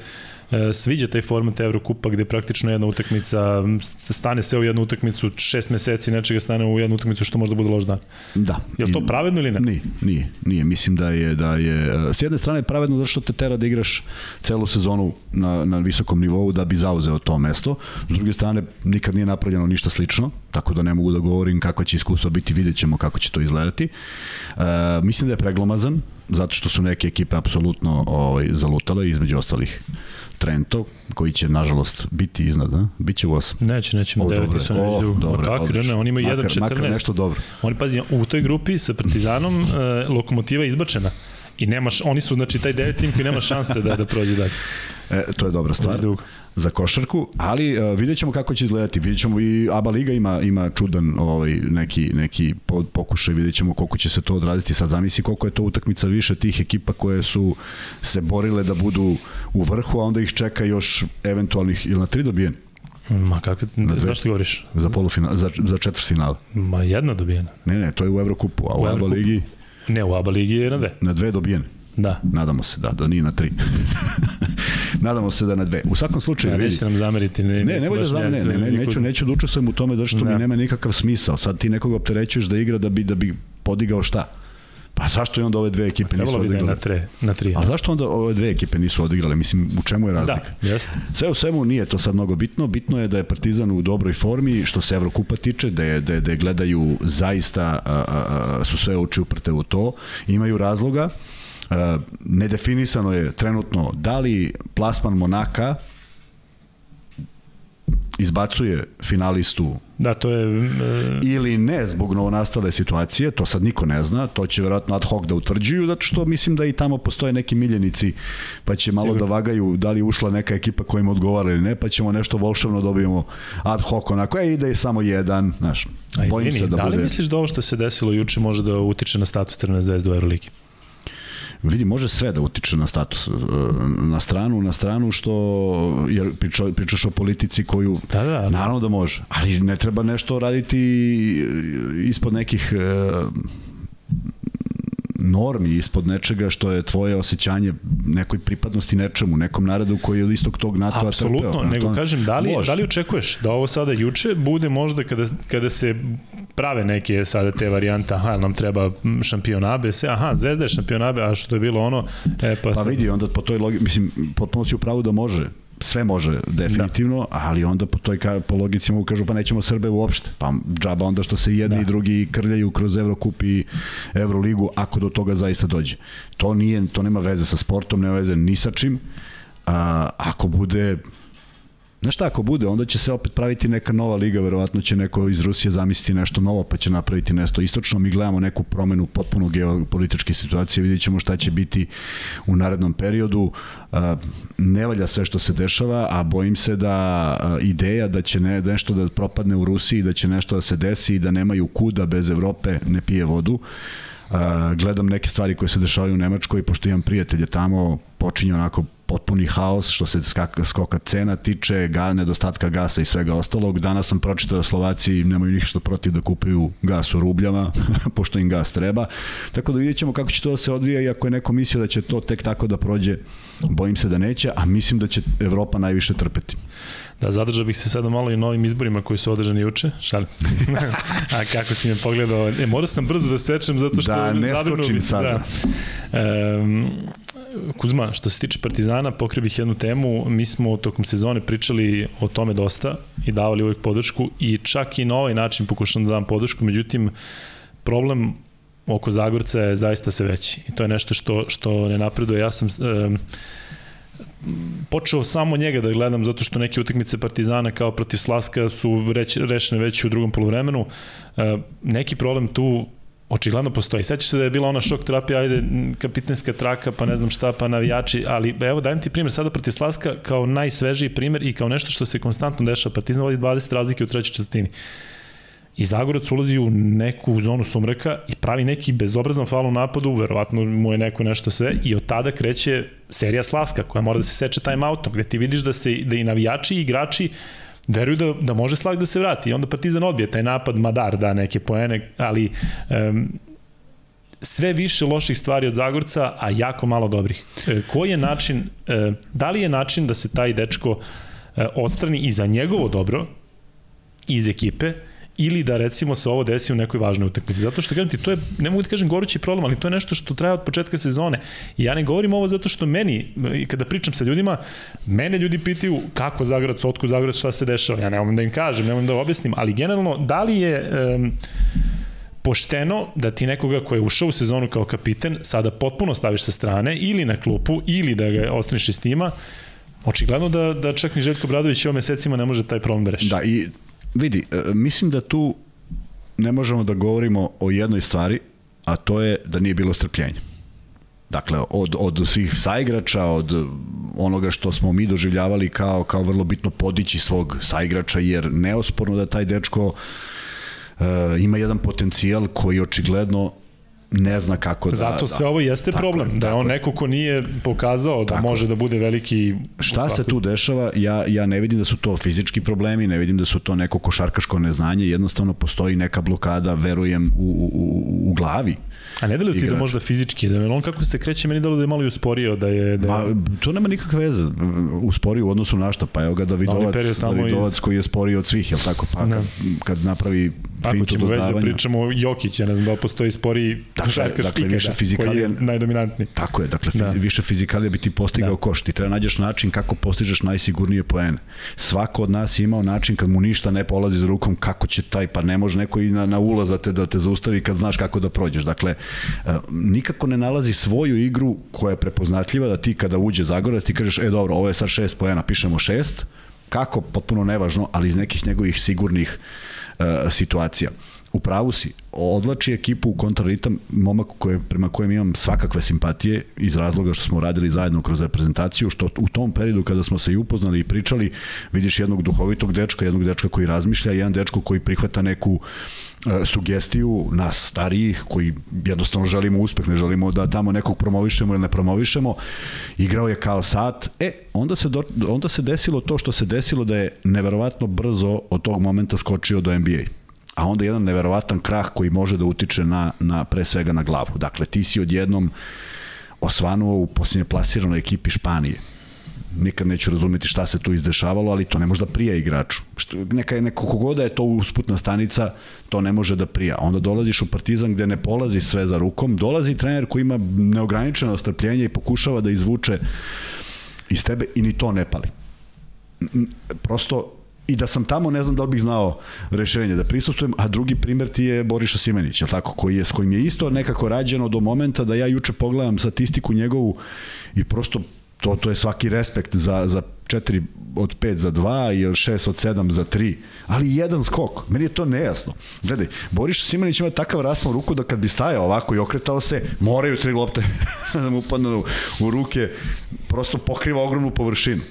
sviđa taj format Evrokupa gde praktično jedna utakmica stane sve u jednu utakmicu, šest meseci nečega stane u jednu utakmicu što možda bude loš dan. Da. Je li to pravedno ili ne? Nije, nije, nije. Mislim da je, da je s jedne strane pravedno zato što te tera da igraš celu sezonu na, na visokom nivou da bi zauzeo to mesto. S druge strane, nikad nije napravljeno ništa slično, tako da ne mogu da govorim kakva će iskustva biti, vidjet ćemo kako će to izgledati. E, mislim da je preglomazan, zato što su neke ekipe apsolutno ovaj, zalutale, između ostalih Trento, koji će nažalost biti iznad, a? Biće u 8. Neće, nećemo deveti su oni o, dobro, kakvi, ne, oni imaju 1-14. Makar nešto dobro. Oni, pazi, u toj grupi sa Partizanom e, lokomotiva je izbačena. I nemaš, oni su znači taj devet tim koji nema šanse da da prođe dalje. E, to je dobra stvar za košarku, ali uh, vidjet ćemo kako će izgledati. Vidjet ćemo i ABA Liga ima, ima čudan ovaj, neki, neki pokušaj, vidjet ćemo koliko će se to odraziti. Sad zamisli koliko je to utakmica više tih ekipa koje su se borile da budu u vrhu, a onda ih čeka još eventualnih, ili na tri dobijeni? Ma kakve, da, zašto govoriš? Za polufinal, za, za četvrtfinale. Ma jedna dobijena. Ne, ne, to je u Evrokupu, a u, u ABA Ligi... Ne, u ABA Ligi je na dve. Na dve dobijene. Da. Nadamo se, da, da nije na tri. Nadamo se da na dve. U svakom slučaju... Ja, neće nam zameriti. Ne, ne, ne, da ne, ne, ne, neću, neću da učestvujem u tome zato što ne. mi nema nikakav smisao. Sad ti nekoga opterećuješ da igra da bi, da bi podigao šta? Pa zašto je onda ove dve ekipe nisu odigrale? Trebalo bi da na, tre, na tri. A zašto onda ove dve ekipe nisu odigrale? Mislim, u čemu je razlika? Da, jeste. Sve u svemu nije to sad mnogo bitno. Bitno je da je Partizan u dobroj formi, što se Evrokupa tiče, da je, da je, da je gledaju zaista, a, a, a, su sve oči uprte u to. Imaju razloga. Uh, nedefinisano je trenutno da li plasman Monaka izbacuje finalistu da to je e... ili ne zbog novonastale situacije to sad niko ne zna to će verovatno ad hoc da utvrđuju zato što mislim da i tamo postoje neki miljenici pa će malo Sigur. da vagaju da li ušla neka ekipa koja im odgovara ili ne pa ćemo nešto volševno dobijemo ad hoc onako e ide je samo jedan znaš A izvini, se da, da li bude... misliš da ovo što se desilo juče može da utiče na status Crvene zvezde u Euroligi vidi može sve da utiče na status na stranu na stranu što jer priča, pričaš o politici koju da, da, ali... naravno da može ali ne treba nešto raditi ispod nekih normi ispod nečega što je tvoje osjećanje nekoj pripadnosti nečemu, nekom narodu koji je od istog tog NATO-a Apsolutno, trpeo. nego to, kažem, da li, može. da li očekuješ da ovo sada juče bude možda kada, kada se prave neke sada te varijante, aha, nam treba šampion AB, se, aha, Zvezda je šampion AB, a što je bilo ono, e, pa... Pa sad... vidi, onda po toj logici, mislim, potpuno si u pravu da može, sve može definitivno, da. ali onda po toj po logici mogu kažu pa nećemo Srbe uopšte. Pa džaba onda što se jedni da. i drugi krljaju kroz Evrokup i Evroligu ako do toga zaista dođe. To nije to nema veze sa sportom, nema veze ni sa čim. A, ako bude Znaš šta, ako bude, onda će se opet praviti neka nova liga, verovatno će neko iz Rusije zamisliti nešto novo, pa će napraviti nešto istočno. Mi gledamo neku promenu potpuno geopolitičke situacije, vidjet ćemo šta će biti u narednom periodu. Ne valja sve što se dešava, a bojim se da ideja da će ne, nešto da propadne u Rusiji, da će nešto da se desi i da nemaju kuda bez Evrope ne pije vodu. Gledam neke stvari koje se dešavaju u Nemačkoj, pošto imam prijatelje tamo, počinje onako potpuni haos što se skaka, skoka cena tiče, ga, nedostatka gasa i svega ostalog. Danas sam pročitao da Slovaci nemaju ništa protiv da kupuju gas u rubljama, pošto im gas treba. Tako da vidjet ćemo kako će to da se odvija i ako je neko mislio da će to tek tako da prođe, bojim se da neće, a mislim da će Evropa najviše trpeti. Da, zadržao bih se sada malo i novim izborima koji su održani juče. Šalim se. a kako si me pogledao? E, morao sam brzo da sečem zato što... Da, ne skočim sada. Da. Um, Kuzma, što se tiče Partizana, pokrio bih jednu temu. Mi smo tokom sezone pričali o tome dosta i davali uvijek podršku i čak i na ovaj način pokušam da dam podršku, međutim, problem oko Zagorca je zaista sve veći. I to je nešto što, što ne napreduje. Ja sam e, počeo samo njega da gledam zato što neke utakmice Partizana kao protiv Slaska su reć, rešene već u drugom polovremenu. E, neki problem tu očigledno postoji. Sećaš se da je bila ona šok terapija, ajde, kapitenska traka, pa ne znam šta, pa navijači, ali evo dajem ti primjer sada protiv Slaska kao najsvežiji primjer i kao nešto što se konstantno dešava. Partizan vodi 20 razlike u trećoj četvrtini. I Zagorac ulazi u neku zonu sumraka i pravi neki bezobrazan fal u napadu, verovatno mu je neko nešto sve, i od tada kreće serija Slaska koja mora da se seče time outom, gde ti vidiš da se da i navijači i igrači veruju da, da može Slag da se vrati. I onda Partizan odbije taj napad, Madar da neke poene, ali um, sve više loših stvari od Zagorca, a jako malo dobrih. E, koji je način, e, da li je način da se taj dečko e, odstrani i za njegovo dobro iz ekipe, ili da recimo se ovo desi u nekoj važnoj utakmici. Zato što kažem ti, to je, ne mogu da kažem gorući problem, ali to je nešto što traje od početka sezone. I ja ne govorim ovo zato što meni, kada pričam sa ljudima, mene ljudi pitaju kako Zagrad, otkud Zagrad, šta se dešava. Ja ne mogu da im kažem, ne mogu da objasnim, ali generalno, da li je... Um, pošteno da ti nekoga ko je ušao u sezonu kao kapiten sada potpuno staviš sa strane ili na klupu ili da ga ostaniš iz tima, očigledno da, da čak ni Željko Bradović ovo mesecima ne može taj problem da reši. Da, i Vidi, e, mislim da tu ne možemo da govorimo o jednoj stvari, a to je da nije bilo strpljenja. Dakle, od, od svih saigrača, od onoga što smo mi doživljavali kao, kao vrlo bitno podići svog saigrača, jer neosporno da taj dečko uh, ima jedan potencijal koji očigledno ne zna kako da... Zato sve da, ovo jeste tako, problem, da je on neko ko nije pokazao da tako. može da bude veliki... Šta se tu dešava? Ja, ja ne vidim da su to fizički problemi, ne vidim da su to neko košarkaško neznanje, jednostavno postoji neka blokada, verujem, u, u, u glavi. A ne deluje ti da možda fizički, da on kako se kreće, meni deluje da je malo i usporio, da je... Da je... Ma, to nema nikakve veze, usporio u odnosu na šta, pa evo ga Davidovac, Davidovac iz... koji je sporiji od svih, jel tako, pa kad, kad napravi Ako ćemo već da pričamo o Jokić, ja ne znam da postoji sporiji dakle, košarkaš dakle, više fizikalije, koji je najdominantniji. Tako je, dakle, da. više fizikalije bi ti postigao da. koš. Ti treba nađeš način kako postižeš najsigurnije poene. Svako od nas je imao način kad mu ništa ne polazi za rukom, kako će taj, pa ne može neko i na, na ulaza te da te zaustavi kad znaš kako da prođeš. Dakle, e, nikako ne nalazi svoju igru koja je prepoznatljiva da ti kada uđe Zagorac ti kažeš, e dobro, ovo je sad šest poena, pišemo šest, kako, potpuno nevažno, ali iz nekih njegovih sigurnih uh, situacija. U pravu si, odlači ekipu u kontraritam, momak koje, prema kojem imam svakakve simpatije iz razloga što smo radili zajedno kroz reprezentaciju, što u tom periodu kada smo se i upoznali i pričali, vidiš jednog duhovitog dečka, jednog dečka koji razmišlja, jedan dečko koji prihvata neku e, sugestiju nas starijih koji jednostavno želimo uspeh, ne želimo da tamo nekog promovišemo ili ne promovišemo. Igrao je kao sat. E, onda se, do, onda se desilo to što se desilo da je neverovatno brzo od tog momenta skočio do NBA a onda jedan neverovatan krah koji može da utiče na, na pre svega na glavu. Dakle, ti si odjednom osvanuo u posljednje plasiranoj ekipi Španije. Nikad neću razumeti šta se tu izdešavalo, ali to ne može da prija igraču. Što, neka, neko kogoda je to usputna stanica, to ne može da prija. Onda dolaziš u Partizan gde ne polazi sve za rukom, dolazi trener koji ima neograničeno strpljenje i pokušava da izvuče iz tebe i ni to ne pali. Prosto i da sam tamo ne znam da li bih znao rešenje da prisustujem, a drugi primer ti je Boriša Simenić, je tako, koji je, s kojim je isto nekako rađeno do momenta da ja juče pogledam statistiku njegovu i prosto to, to je svaki respekt za, za 4 od 5 za 2 i od 6 od 7 za 3, ali jedan skok. Meni je to nejasno. Gledaj, Boriš Simanić ima takav raspon ruku da kad bi stajao ovako i okretao se, moraju tri lopte da mu upadnu u ruke, prosto pokriva ogromnu površinu.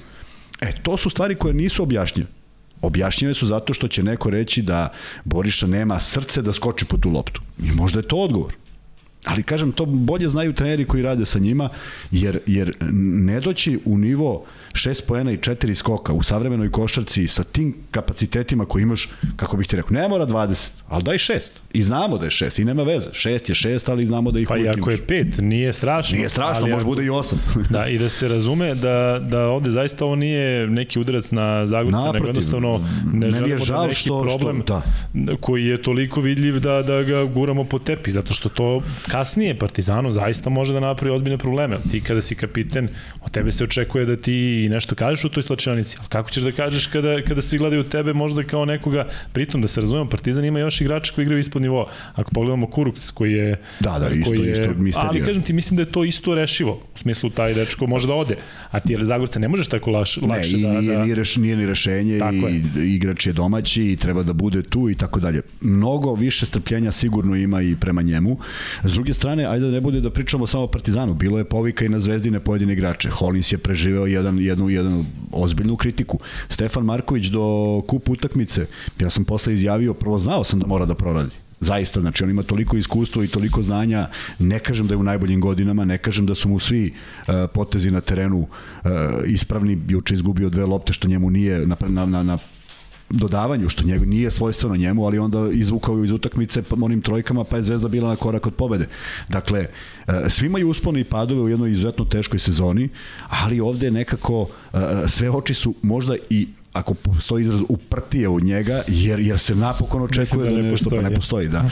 E, to su stvari koje nisu objašnjene. Objašnjene su zato što će neko reći da Boriša nema srce da skoči po tu loptu. I možda je to odgovor. Ali kažem, to bolje znaju treneri koji rade sa njima, jer, jer ne doći u nivo 6 poena i 4 skoka u savremenoj košarci sa tim kapacitetima koji imaš, kako bih ti rekao, ne mora 20, ali daj 6. I znamo da je 6 i nema veze. 6 je 6, ali znamo da ih pa uvijek imaš. Pa i ako je 5, nije strašno. Nije strašno, može bude i 8. da, i da se razume da, da ovde zaista ovo nije neki udarac na Zagorca, nego jednostavno ne želimo da neki što, problem što, da. koji je toliko vidljiv da, da ga guramo po tepi, zato što to kasnije Partizanu zaista može da napravi ozbiljne probleme. Ti kada si kapiten, od tebe se očekuje da ti nešto kažeš u toj slačionici, ali kako ćeš da kažeš kada, kada svi gledaju tebe možda kao nekoga, pritom da se razumemo, Partizan ima još igrača koji igraju ispod nivoa. Ako pogledamo Kuruks koji je... Da, da, isto, koji je, isto misterija. Ali kažem ti, mislim da je to isto rešivo. U smislu, taj dečko može da ode. A ti, jer Zagorca, ne možeš tako laš, ne, lakše da... Ne, nije, da... nije, reš, nije ni rešenje tako i je. igrač je domaći i treba da bude tu i tako dalje. Mnogo više strpljenja sigurno ima i prema njemu. S druge strane, ajde da ne bude da pričamo samo o Partizanu. Bilo je povika i na zvezdine pojedine igrače. Holins je preživeo jedan, jednu, jednu ozbiljnu kritiku. Stefan Marković do kup utakmice, ja sam posle izjavio, prvo znao sam da mora da proradi. Zaista, znači on ima toliko iskustva i toliko znanja, ne kažem da je u najboljim godinama, ne kažem da su mu svi uh, potezi na terenu uh, ispravni, juče izgubio dve lopte što njemu nije na, na, na, na dodavanju, što njegu nije svojstveno njemu, ali onda izvukao iz utakmice onim trojkama, pa je Zvezda bila na korak od pobede. Dakle, e, svi imaju uspone i padove u jednoj izuzetno teškoj sezoni, ali ovde nekako e, sve oči su možda i ako postoji izraz uprtije u njega, jer, jer se napokon očekuje da, da nešto postoji, pa ne postoji, da.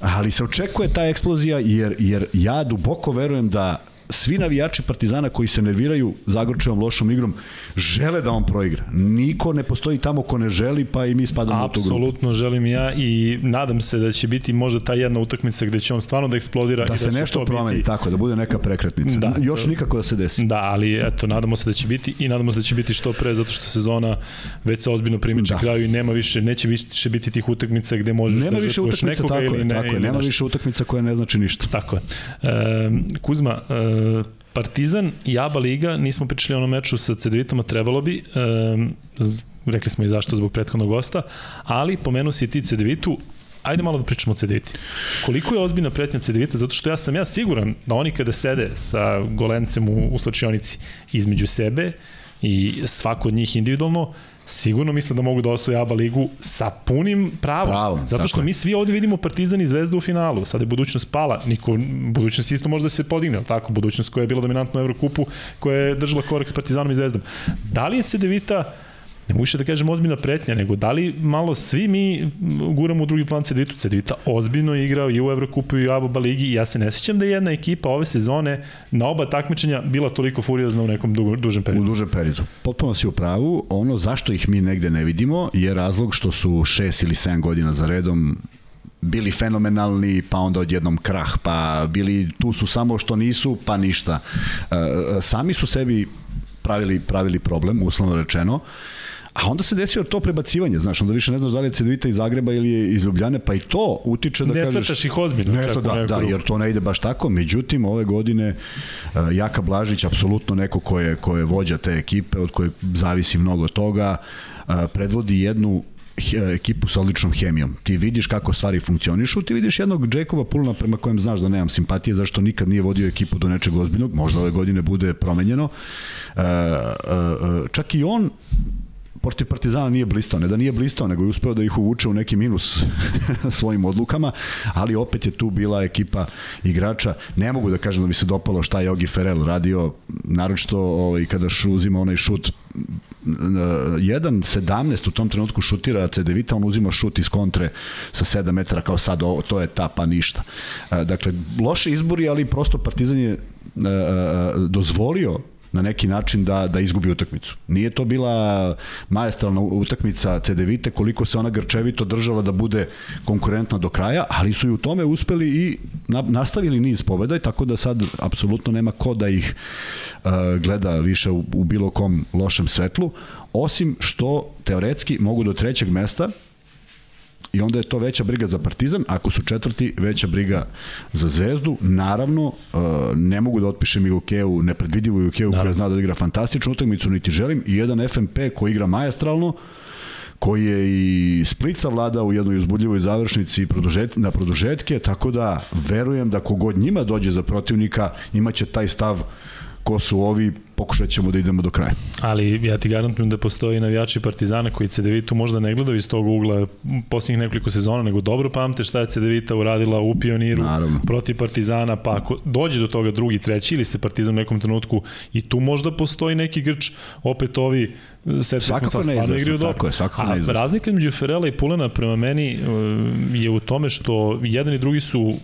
Ali se očekuje ta eksplozija, jer, jer ja duboko verujem da svi navijači Partizana koji se nerviraju Zagorčevom lošom igrom žele da on proigra. Niko ne postoji tamo ko ne želi, pa i mi spadamo Absolutno u tu grupu. Apsolutno želim ja i nadam se da će biti možda ta jedna utakmica gde će on stvarno da eksplodira. Da i se da nešto promeni, biti... tako, da bude neka prekretnica. Da, Još nikako da se desi. Da, ali eto, nadamo se da će biti i nadamo se da će biti što pre, zato što sezona već se ozbiljno primiče da. kraju i nema više, neće više biti tih utakmica gde možeš nema da više utakmica, nekoga tako ili ne. Tako je, nema više utakmica koja ne znači ništa. Tako je. E, Kuzma, e, Partizan i Aba Liga, nismo pričali o onom meču sa Cedvitom, a trebalo bi, um, rekli smo i zašto zbog prethodnog gosta, ali pomenu si ti Cedvitu, ajde malo da pričamo o Cedviti. Koliko je ozbiljna pretnja Cedvita? Zato što ja sam ja siguran da oni kada sede sa golencem u, u slačionici između sebe i svako od njih individualno, sigurno misle da mogu da osvoje ABA ligu sa punim pravom. pravom zato što mi svi ovde vidimo Partizan i Zvezdu u finalu. Sada je budućnost pala. Niko, budućnost isto može da se podigne, ali tako? Budućnost koja je bila dominantna u Evrokupu, koja je držala korak s Partizanom i Zvezdom. Da li je Cedevita ne mogu da kažem ozbiljna pretnja, nego da li malo svi mi guramo u drugi plan Cedvitu. Cedvita ozbiljno igrao i u Evrokupu i u Aba Ligi i ja se ne sećam da je jedna ekipa ove sezone na oba takmičenja bila toliko furiozna u nekom dugo, dužem periodu. U dužem periodu. Potpuno si u pravu. Ono zašto ih mi negde ne vidimo je razlog što su 6 ili 7 godina za redom bili fenomenalni, pa onda odjednom krah, pa bili tu su samo što nisu, pa ništa. E, e sami su sebi pravili, pravili problem, uslovno rečeno. A onda se desio to prebacivanje, znaš, onda više ne znaš da li je Cedvita iz Zagreba ili je iz Ljubljane, pa i to utiče da ne kažeš... Ne ih ozbiljno. Ne da, da, jer to ne ide baš tako. Međutim, ove godine uh, Jaka Blažić, apsolutno neko ko je, ko je vođa te ekipe, od koje zavisi mnogo toga, uh, predvodi jednu ekipu sa odličnom hemijom. Ti vidiš kako stvari funkcionišu, ti vidiš jednog Jacob'a Pulna prema kojem znaš da nemam simpatije, zašto nikad nije vodio ekipu do nečeg ozbiljnog, možda ove godine bude promenjeno. Uh, čak i on protiv Partizana nije blistao, ne da nije blistao, nego je uspeo da ih uvuče u neki minus svojim odlukama, ali opet je tu bila ekipa igrača. Ne mogu da kažem da mi se dopalo šta je Ogi Ferel radio, naročito ovaj, kada šu, uzima onaj šut 1.17 u tom trenutku šutira Cedevita, on uzima šut iz kontre sa 7 metara kao sad, ovo, to je ta pa ništa. Dakle, loše izbori, ali prosto Partizan je dozvolio na neki način da, da izgubi utakmicu. Nije to bila majestralna utakmica CDVite koliko se ona grčevito držala da bude konkurentna do kraja, ali su i u tome uspeli i na, nastavili niz pobeda i tako da sad apsolutno nema ko da ih uh, gleda više u, u bilo kom lošem svetlu, osim što teoretski mogu do trećeg mesta i onda je to veća briga za Partizan, ako su četvrti, veća briga za Zvezdu. Naravno, uh, ne mogu da otpišem Ilukeu, nepredvidivu Ilukeu koja zna da igra fantastičnu utakmicu, niti želim, i jedan FMP koji igra majestralno, koji je i Splica vlada u jednoj uzbudljivoj završnici produžet, na produžetke, tako da verujem da kogod njima dođe za protivnika imaće taj stav ko su ovi, pokušat ćemo da idemo do kraja. Ali ja ti garantujem da postoji navijači Partizana koji CDVita možda ne gledaju iz tog ugla posljednjih nekoliko sezona, nego dobro pamte šta je CDVita uradila u Pioniru Naravno. protiv Partizana, pa ako dođe do toga drugi, treći ili se Partizan u nekom trenutku i tu možda postoji neki grč, opet ovi Setili smo sad stvarno igraju dobro. Je, svakako A razlika među Ferela i Pulena prema meni e, je u tome što jedan i drugi su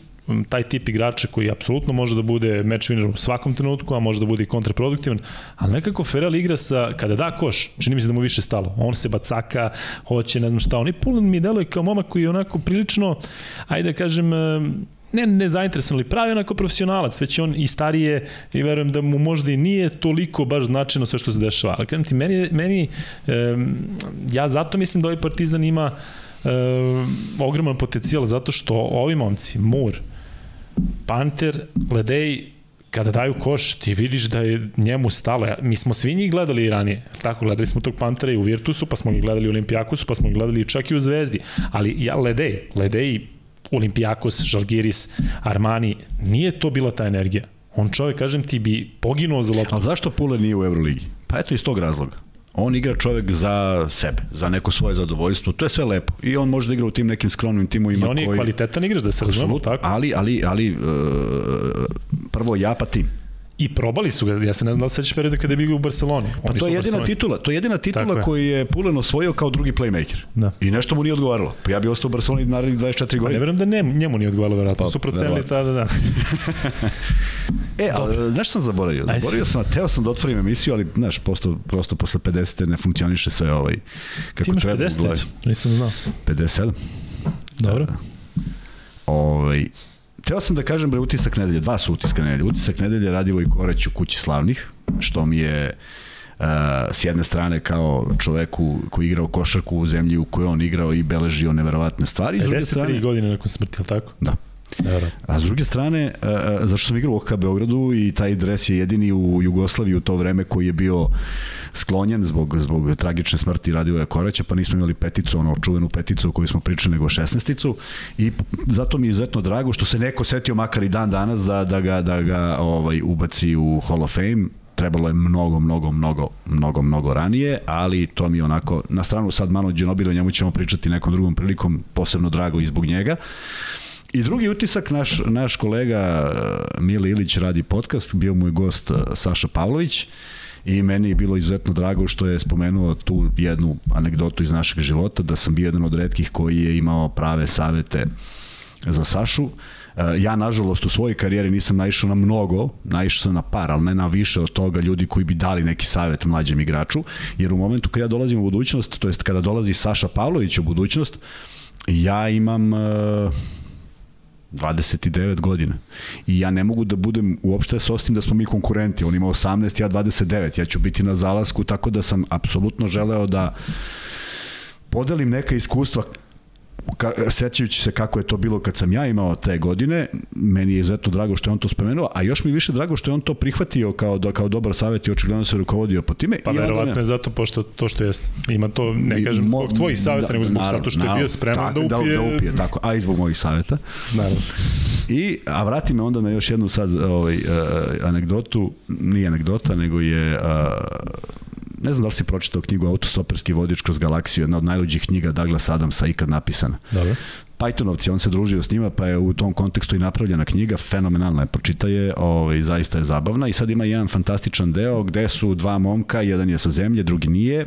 taj tip igrača koji apsolutno može da bude match winner u svakom trenutku, a može da bude i kontraproduktivan, ali nekako Ferrell igra sa, kada da koš, čini mi se da mu više stalo. On se bacaka, hoće, ne znam šta. On i Pulen mi deluje kao momak koji je onako prilično, ajde da kažem, ne, ne zainteresovan, ali pravi onako profesionalac, već on i starije i verujem da mu možda i nije toliko baš značajno sve što se dešava. Ali kažem ti, meni, meni um, ja zato mislim da ovaj Partizan ima um, ogroman potencijal zato što ovi momci, Mur, Panter, Ledej, kada daju koš, ti vidiš da je njemu stalo. Mi smo svi njih gledali i ranije. Tako, gledali smo tog Pantera i u Virtusu, pa smo ga gledali u Olimpijakusu, pa smo ga gledali čak i u Zvezdi. Ali ja, Ledej, Ledej, Olimpijakos, Žalgiris, Armani, nije to bila ta energija. On čovek, kažem ti, bi poginuo za loptu. Ali zašto Pule nije u Euroligi? Pa eto iz tog razloga. On igra čovek za sebe, za neko svoje zadovoljstvo, to je sve lepo. I on može da igra u tim nekim skromnim timovima koji... I on je koji... kvalitetan igrač, da se razumemo, tako? Ali, ali, ali, uh, prvo ja pa tim. I probali su ga, ja se ne znam da sećaš perioda kada je bio u Barceloni. Pa to je jedina titula, to je jedina titula koju je Pulen osvojio kao drugi playmaker. Da. I nešto mu nije odgovaralo. Pa ja bih ostao u Barceloni narednih 24 godine. Pa ne verujem da ne, njemu nije odgovaralo, verovatno. Pa, su procenili tada, da. e, ali, znaš sam zaboravio? Zaboravio sam, teo sam da otvorim emisiju, ali, znaš, prosto, prosto posle 50. ne funkcioniše sve ovaj, kako Ti imaš treba 50 Nisam znao. 57. Dobro. Da. Ovaj, Teo sam da kažem, bre, utisak nedelje, dva su utiska nedelje. Utisak nedelje radilo i Koreć u kući slavnih, što mi je uh, s jedne strane kao čoveku koji igrao košarku u zemlji u kojoj on igrao i beležio neverovatne stvari. 53 strane, godine nakon smrti, ali tako? Da. A s druge strane, zašto sam igrao u OHK Beogradu i taj dres je jedini u Jugoslaviji u to vreme koji je bio sklonjen zbog, zbog tragične smrti Radivoja Koraća, pa nismo imali peticu, ono čuvenu peticu o kojoj smo pričali, nego šestnesticu i zato mi je izuzetno drago što se neko setio makar i dan danas da, da ga, da ga ovaj, ubaci u Hall of Fame, trebalo je mnogo, mnogo, mnogo, mnogo, mnogo ranije, ali to mi je onako, na stranu sad Manu Ginobili, o njemu ćemo pričati nekom drugom prilikom, posebno drago i zbog njega. I drugi utisak, naš, naš kolega eh, Mili Ilić radi podcast, bio mu je gost eh, Saša Pavlović i meni je bilo izuzetno drago što je spomenuo tu jednu anegdotu iz našeg života, da sam bio jedan od redkih koji je imao prave savete za Sašu. Eh, ja, nažalost, u svojoj karijeri nisam naišao na mnogo, naišao sam na par, ali ne na više od toga ljudi koji bi dali neki savet mlađem igraču, jer u momentu kada ja dolazim u budućnost, to jest kada dolazi Saša Pavlović u budućnost, ja imam 29 godina. I ja ne mogu da budem uopšte s ostim da smo mi konkurenti. On ima 18, ja 29. Ja ću biti na zalasku, tako da sam apsolutno želeo da podelim neka iskustva ka, sećajući se kako je to bilo kad sam ja imao te godine, meni je izuzetno drago što je on to spomenuo, a još mi više drago što je on to prihvatio kao, do, kao dobar savjet i očigledno se rukovodio po time. Pa verovatno je zato pošto to što jeste. Ima to, ne kažem zbog tvojih savjeta, da, nego zbog naravno, zato što je bio spreman da, da upije. Da, da upije, tako, a i zbog mojih savjeta. Naravno. I, a vrati me onda na još jednu sad ovaj, uh, anegdotu, nije anegdota, nego je uh, ne znam da li si pročitao knjigu Autostoperski vodič kroz galaksiju, jedna od najluđih knjiga Douglas Adamsa ikad napisana. Dobro. Pythonovci, on se družio s njima, pa je u tom kontekstu i napravljena knjiga, fenomenalna je, pročita je, ovaj, zaista je zabavna i sad ima jedan fantastičan deo gde su dva momka, jedan je sa zemlje, drugi nije,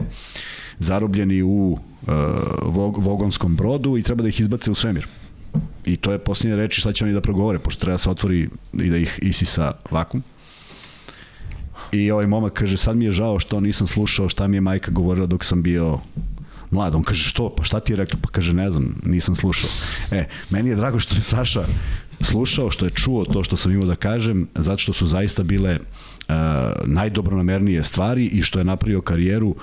zarobljeni u uh, vog, vogonskom brodu i treba da ih izbace u svemir. I to je posljednje reči šta će oni da progovore, pošto treba da se otvori i da ih isisa vakum. I ovaj momak kaže, sad mi je žao što nisam slušao šta mi je majka govorila dok sam bio mlad. On kaže, što? Pa šta ti je rekla? Pa kaže, ne znam, nisam slušao. E, meni je drago što je Saša slušao, što je čuo to što sam imao da kažem, zato što su zaista bile uh, najdobronamernije stvari i što je napravio karijeru uh,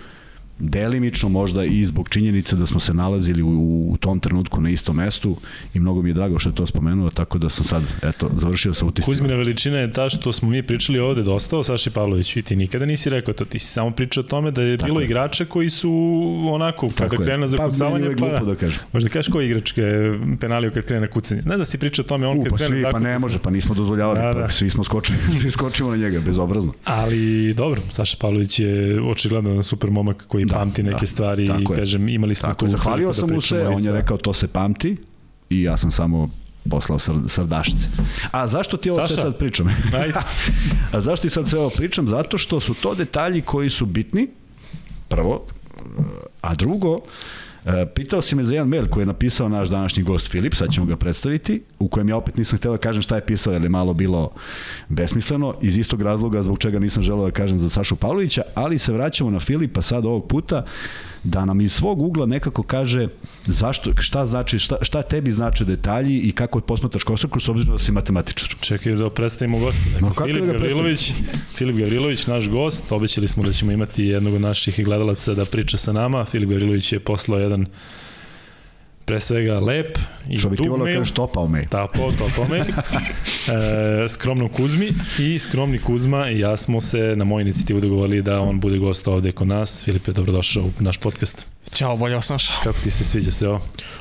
delimično možda i zbog činjenice da smo se nalazili u, u tom trenutku na istom mestu i mnogo mi je drago što je to spomenuo, tako da sam sad, eto, završio sa utiscima. Kuzmina veličina je ta što smo mi pričali ovde dosta o Saši Pavloviću i ti nikada nisi rekao to, ti si samo pričao o tome da je tako bilo je. igrača koji su onako, kada krenu za pa, kucavanje, pa, pa da kažem. možda kažeš koji igračke penalio kad krene na kucanje. Ne da si pričao o tome, on U, kad pa krene svi, Pa ne može, pa nismo dozvoljavali, da, da. pa svi smo skočili, svi skočimo na njega, bezobrazno. Ali dobro, Saša Pavlović je očigledno super momak koji da, pamti neke da. stvari i kažem imali smo tako tu zahvalio da sam mu sve, on je rekao to se pamti i ja sam samo poslao srdašice. A zašto ti ovo Saša, sve sad pričam? A zašto ti sad sve ovo pričam? Zato što su to detalji koji su bitni, prvo, a drugo, uh, pitao si me za jedan mail koji je napisao naš današnji gost Filip, sad ćemo ga predstaviti, u kojem ja opet nisam hteo da kažem šta je pisao, jer je malo bilo besmisleno, iz istog razloga zbog čega nisam želeo da kažem za Sašu Pavlovića, ali se vraćamo na Filipa sad ovog puta, da nam iz svog ugla nekako kaže zašto, šta znači, šta, šta tebi znači detalji i kako posmatraš košarku s obzirom da si matematičar. Čekaj da predstavimo gosta. Dakle, no, Filip, da Gavrilović, Filip Gavrilović, naš gost, obećali smo da ćemo imati jednog od naših gledalaca da priča sa nama. Filip Gavrilović je poslao jedan dann pre svega lep i Što bi ti volio da kažeš topao mail. Tapo, topao mail. e, skromnom Kuzmi i skromni Kuzma i ja smo se na moju inicijativu dogovorili da on bude gost ovde kod nas. Filip je dobrodošao u naš podcast. Ćao, bolje vas našao. Kako ti se sviđa se ovo?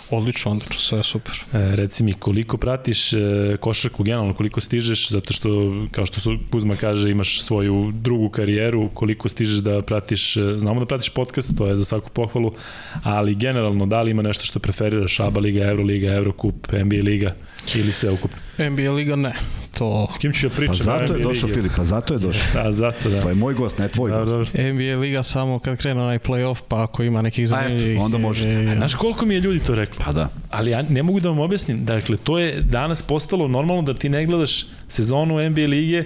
Odlično, odlično, sve je super. E, reci mi, koliko pratiš e, košarku generalno, koliko stižeš, zato što, kao što su Kuzma kaže, imaš svoju drugu karijeru, koliko stižeš da pratiš, e, znamo da pratiš podcast, to je za svaku pohvalu, ali generalno, da li ima nešto što preferiraš, ABA Liga, Euroliga, Eurocup, NBA Liga ili sve ukup? NBA Liga ne. To... S kim ću ja pričam? Pa zato je došao Filip, pa zato je došao. Da, zato da. Pa je moj gost, ne tvoj da, gost. Dobro. NBA Liga samo kad krene onaj play-off, pa ako ima nekih zanimljivih... onda možete. E, Znaš koliko mi je ljudi to rekli? Pa da. Ali ja ne mogu da vam objasnim. Dakle, to je danas postalo normalno da ti ne gledaš sezonu NBA lige,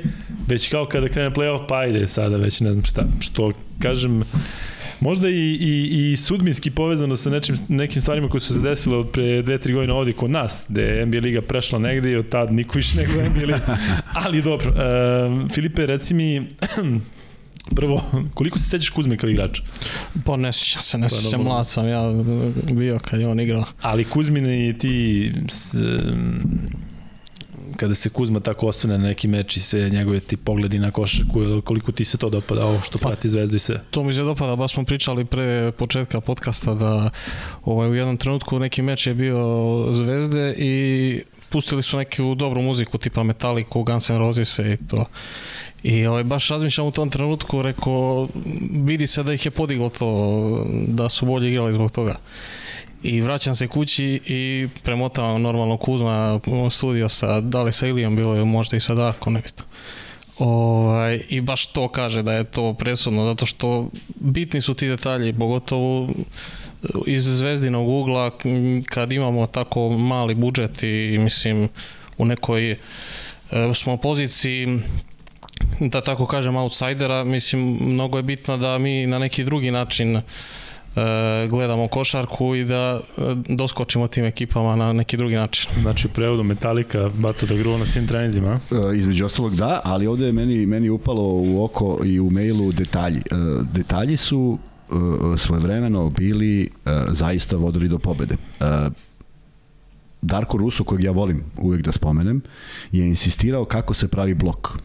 već kao kada krene play-off, pa ajde sada već ne znam šta. Što, kažem, Možda i, i, i sudbinski povezano sa nečim, nekim stvarima koje su se desile od pre dve, tri godine ovde kod nas, gde je NBA Liga prešla negde i od tad niko više nego NBA Liga. Ali dobro, uh, Filipe, reci mi, Prvo, koliko se sećaš Kuzme kao igrač? Pa ne sećam se, ne sećam, mlad sam ja bio kad je on igrao. Ali Kuzmine i ti s, kada se Kuzma tako osvene na neki meč i sve njegove ti pogledi na košarku, koliko ti se to dopada, ovo što prati Zvezdu i sve? To mi se dopada, baš smo pričali pre početka podcasta da ovaj, u jednom trenutku neki meč je bio Zvezde i pustili su neku dobru muziku tipa Metallica, Guns N' Roses i to. I ovaj, baš razmišljam u tom trenutku, rekao, vidi se da ih je podiglo to, da su bolje igrali zbog toga. I vraćam se kući i premotavam normalno Kuzma studio sa, da li sa Ilijom, bilo je možda i sa Darko, nebitno. Ovaj, I baš to kaže da je to presudno, zato što bitni su ti detalji, pogotovo iz zvezdinog ugla kad imamo tako mali budžet i mislim u nekoj e, smo poziciji da tako kažem outsidera, mislim mnogo je bitno da mi na neki drugi način gledamo košarku i da e, doskočimo tim ekipama na neki drugi način. Znači prevodu Metallica, Bato da gruva na svim treninzima? E, između ostalog da, ali ovde je meni, meni upalo u oko i u mailu detalji. E, detalji su e, svojevremeno bili e, zaista vodili do pobede. E, Darko Rusu, kojeg ja volim uvek da spomenem, je insistirao kako se pravi blok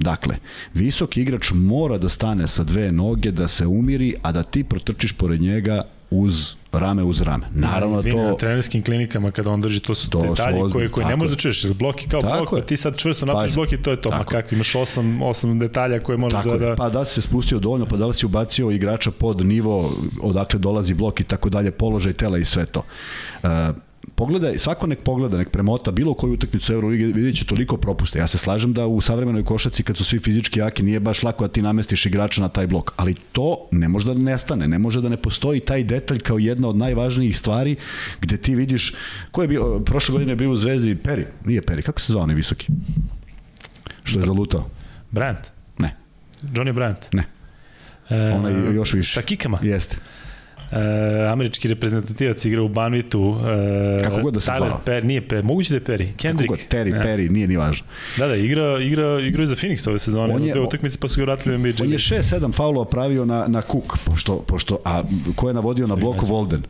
Dakle, visok igrač mora da stane sa dve noge, da se umiri, a da ti protrčiš pored njega uz rame uz rame. Naravno ja, to na trenerskim klinikama kada on drži to su to detalji su koje koje ne možeš da čuješ. Blok je kao tako blok, pa ti sad čvrsto napraviš blok i to je to. Tako. Ma kako imaš osam, osam detalja koje možeš tako da, da Pa da si se spustio dovoljno, pa da li si ubacio igrača pod nivo odakle dolazi blok i tako dalje, položaj tela i sve to. Uh, pogledaj, svako nek pogleda, nek premota bilo koju utakmicu Euroligi, vidjet će toliko propuste. Ja se slažem da u savremenoj košaci kad su svi fizički jaki nije baš lako da ti namestiš igrača na taj blok, ali to ne može da nestane, ne može da ne postoji taj detalj kao jedna od najvažnijih stvari gde ti vidiš, ko je bio, prošle godine je bio u Zvezdi Peri, nije Peri, kako se zvao onaj visoki? Što je zalutao? Brand? Ne. Johnny Bryant? Ne. E, Onaj još više. Sa kikama? Jeste. E, američki reprezentativac igra u Banvitu. E, Kako god da se Tyler zvao. Per, nije Per, moguće da je Perry. Kendrick. Kako god, Terry, E, Perry, nije ni važno. Da, da, igra, igra, igra za Phoenix ove sezone. On je- je, utakmice pa su ga vratili. On je League. 6-7 faulova pravio na, na Cook, pošto, pošto, a ko je navodio na blok Volden?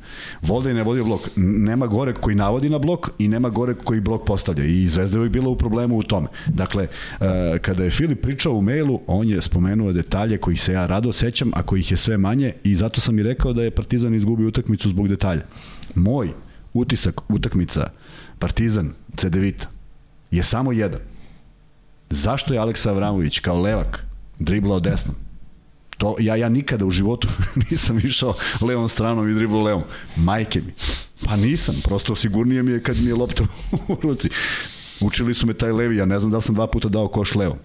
Volden je navodio blok. Nema gore koji navodi na blok i nema gore koji blok postavlja. I Zvezda je bila u problemu u tome. Dakle, e, kada je Filip pričao u mailu, on je spomenuo detalje kojih se ja rado sećam, a kojih je sve manje i zato sam i rekao da je Partizan izgubio utakmicu zbog detalja. Moj utisak utakmica Partizan CDVita je samo jedan. Zašto je Aleksa Avramović kao levak driblao desnom? To, ja, ja nikada u životu nisam išao levom stranom i driblao levom. Majke mi. Pa nisam, prosto sigurnije mi je kad mi je lopta u ruci. Učili su me taj levi, ja ne znam da li sam dva puta dao koš levom.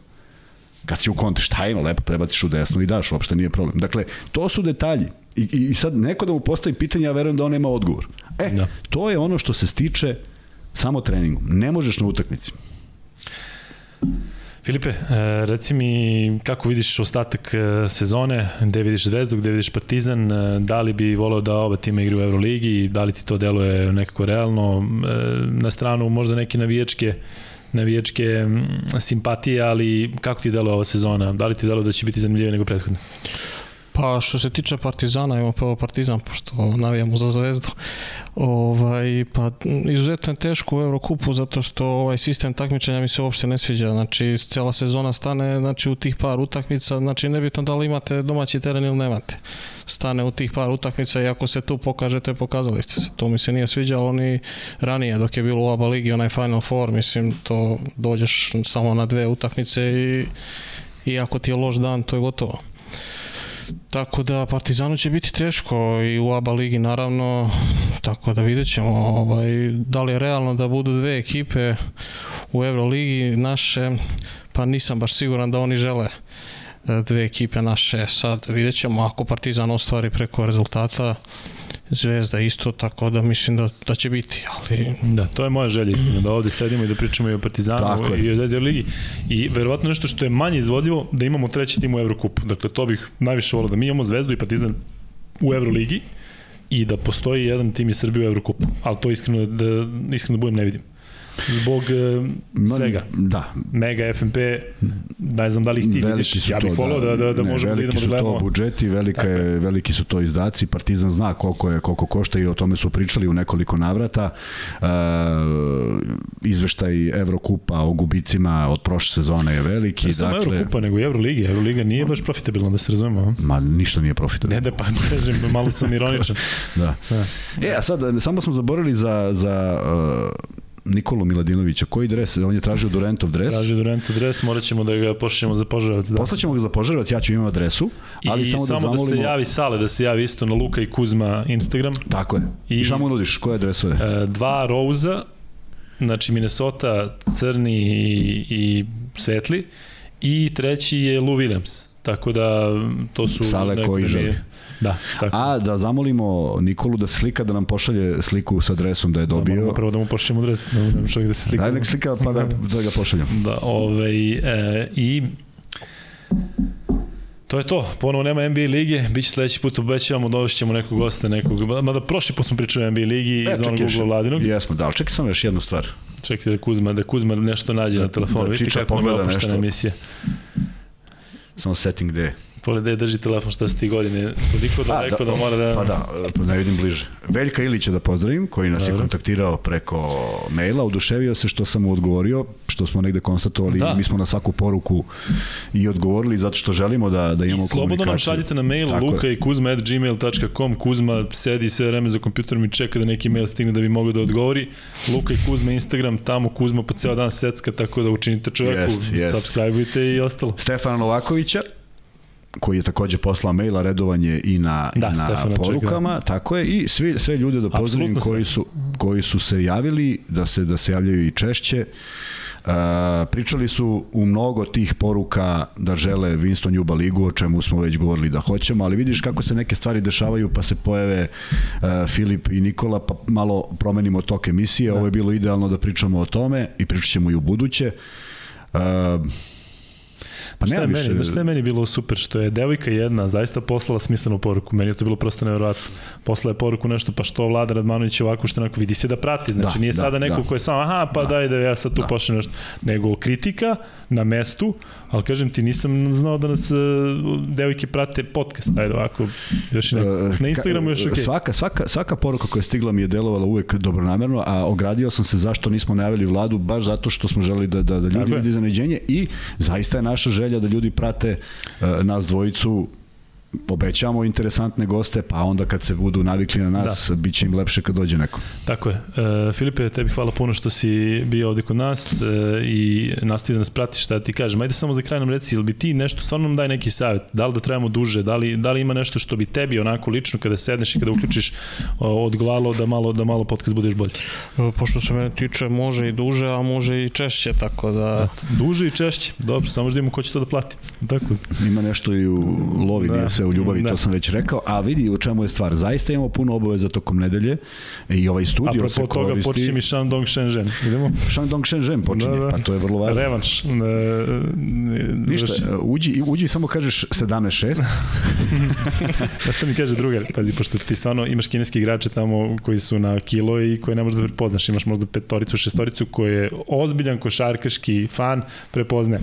Kad si u konti, šta ima, lepo prebaciš u desnu i daš, uopšte nije problem. Dakle, to su detalji. I, i, i sad neko da mu postavi pitanje, ja verujem da on nema odgovor. E, Da. to je ono što se stiče samo treningom. Ne možeš na utakmici. Filipe, e, reci mi kako vidiš ostatak e, sezone, gde vidiš Zvezdu, gde vidiš Partizan, e, da li bi voleo da oba tima igraju u Euroligi, da li ti to deluje nekako realno, na stranu možda neke navijačke navijačke simpatije, ali kako ti deluje ova sezona? Da li ti deluje da će biti zanimljivije nego prethodno? Pa što se tiče Partizana, evo prvo Partizan, pošto navijamo za zvezdu, ovaj, pa izuzetno je teško u Eurokupu zato što ovaj sistem takmičenja mi se uopšte ne sviđa, znači cela sezona stane znači, u tih par utakmica, znači nebitno da li imate domaći teren ili nemate, stane u tih par utakmica i ako se tu pokažete, pokazali ste se, to mi se nije sviđalo ni ranije dok je bilo u ABA ligi onaj Final Four, mislim to dođeš samo na dve utakmice i, i ako ti je loš dan, to je gotovo. Tako da Partizanu će biti teško i u ABA ligi naravno, tako da vidjet ćemo ovaj, da li je realno da budu dve ekipe u Euroligi naše, pa nisam baš siguran da oni žele e, dve ekipe naše. Sad vidjet ćemo ako Partizan ostvari preko rezultata Zvezda isto, tako da mislim da, da će biti, ali Da, to je moja želja iskreno, da ovde sedimo i da pričamo i o Partizanu Tako i o Zvezdi ligi. I verovatno nešto što je manje izvodljivo, da imamo treći tim u Evrokupu. Dakle, to bih najviše volao da mi imamo Zvezdu i Partizan u Evroligi i da postoji jedan tim iz Srbije u Evrokupu. Ali to iskreno da, iskreno da budem ne vidim. Zbog e, Ma, svega. Da, Mega FNP, ne znam da li ih ti veliki vidiš, su ja bih to, volao da, da, da ne, možemo da veliki idemo da su gledamo. to budžeti, velika je, veliki su to izdaci, Partizan zna koliko je koliko košta i o tome su pričali u nekoliko navrata. E, izveštaj Evrokupa o gubicima od prošle sezone je veliki. Ne samo dakle, Evrokupa, nego i Evroliga. Evroliga nije baš profitabilna, da se razumemo. Ma, ništa nije profitabilno. Ne da pa kažem, malo sam ironičan. Da. Da. E, a sad, samo smo zaboravili za, za uh, Nikolu Miladinovića. Koji dres? On je tražio Durantov dres. Traži Durant adres, morat ćemo da ga pošaljemo za požarevac. Da. Poslaćemo ga za požarevac, ja ću imam adresu, ali I samo, samo, da da, zamolimo... se javi Sale, da se javi isto na Luka i Kuzma Instagram. Tako je. I, I- šta mu nudiš? Koje adresove? E, dva Rouza, znači Minnesota crni i, i svetli i treći je Lou Williams. Tako da to su... Sale neko koji da želi. Da, tako. A, da zamolimo Nikolu da slika, da nam pošalje sliku sa adresom da je Da, dobio. moramo prvo da mu pošljemo adres, da mu čovjek da se slika. Daj nek slika pa da, da ga pošaljem. Da, ovaj, e, i To je to, ponovo nema NBA lige, bit će sledeći put obećavamo, dovešćemo nekog gosta, nekog, mada prošli put smo pričali o NBA ligi iz onog čekaj još- ugla Vladinog. Jesmo, da, ali čekaj samo još jednu stvar. Čekajte da Kuzma, da Kuzma nešto nađe na telefonu. da Vidite kako nam je opuštena emisija. Samo setting gde je. Pogledaj, drži telefon šta su ti godine. Toliko daleko da, da mora da... Pa da, pa ne vidim bliže. Veljka Ilića da pozdravim, koji nas je Dobro. kontaktirao preko maila, oduševio se što sam mu odgovorio, što smo negde konstatovali, Da. mi smo na svaku poruku i odgovorili zato što želimo da, da imamo I slobodno nam šaljite na mail Tako je. luka i kuzma at gmail.com Kuzma sedi sve vreme za kompjuterom i čeka da neki mail stigne da bi mogao da odgovori. Luka i Kuzma Instagram, tamo Kuzma po ceo dan secka, tako da učinite čoveku, Jest, jest. subscribeujte i ostalo. Stefana Novakovića, koji je takođe poslao maila, redovanje i na, Da, i na Stefana porukama, tako je, i svi, sve ljude da pozdravim koji su, koji su se javili, da se, da se javljaju i češće. Uh, pričali su u mnogo tih poruka da žele Winston Juba ligu, o čemu smo već govorili da hoćemo, ali vidiš kako se neke stvari dešavaju, pa se pojave uh, Filip i Nikola, pa malo promenimo tok emisije. Da. Ovo je bilo idealno da pričamo o tome i pričat ćemo i u buduće. Uh, Pa Šta je više... meni, šta je meni bilo super, što je devojka jedna zaista poslala smislenu poruku, meni je to bilo prosto nevjerojatno. Poslala je poruku nešto, pa što Vlada Radmanović ovako što onako vidi se da prati, znači Da, nije da, sada neko da. ko je samo, aha, pa Da. daj da ja sad tu Da. pošlem nešto, nego kritika na mestu, ali kažem ti nisam znao da nas uh, devojke prate podcast, ajde ovako, još i neko. Uh, Na Instagramu još okej. Svaka, svaka, svaka poruka koja je stigla mi je delovala uvek dobronamerno, a ogradio sam se zašto nismo najavili vladu, baš zato što smo želeli da, da, da ljudi vidi iznenađenje i zaista je naša želja da ljudi prate uh, nas dvojicu obećamo interesantne goste, pa onda kad se budu navikli na nas, da. bit će im lepše kad dođe neko. Tako je. E, Filipe, tebi hvala puno što si bio ovde kod nas e, i nastavi da nas pratiš šta ti kažem. Ajde samo za kraj nam reci, ili bi ti nešto, stvarno nam daj neki savjet, da li da trebamo duže, da li, da li ima nešto što bi tebi onako lično kada sedneš i kada uključiš o, odgovaralo da malo, da malo podcast bude još bolji. E, Pošto se mene tiče, može i duže, a može i češće, tako da... Duže i češće, dobro, samo što imamo ko će to da plati. Tako, Ima nešto i u lovi, Da. nije sve u ljubavi, Da. to sam već rekao, a vidi u čemu je stvar. Zaista imamo puno obaveza tokom nedelje i ovaj studio se apropo toga koristi. počinje mi Shandong Shenzhen. Idemo? Shandong Shenzhen počinje, Da, da. pa to je vrlo važno. Revanš. E, Ništa, vrši- uđi, uđi samo kažeš 17-6, Znaš šta mi kaže drugar? Pazi, pošto ti stvarno imaš kineski igrače tamo koji su na kilo i koje ne možeš da prepoznaš. Imaš možda petoricu, šestoricu koji je ozbiljan košarkaški fan, prepozne.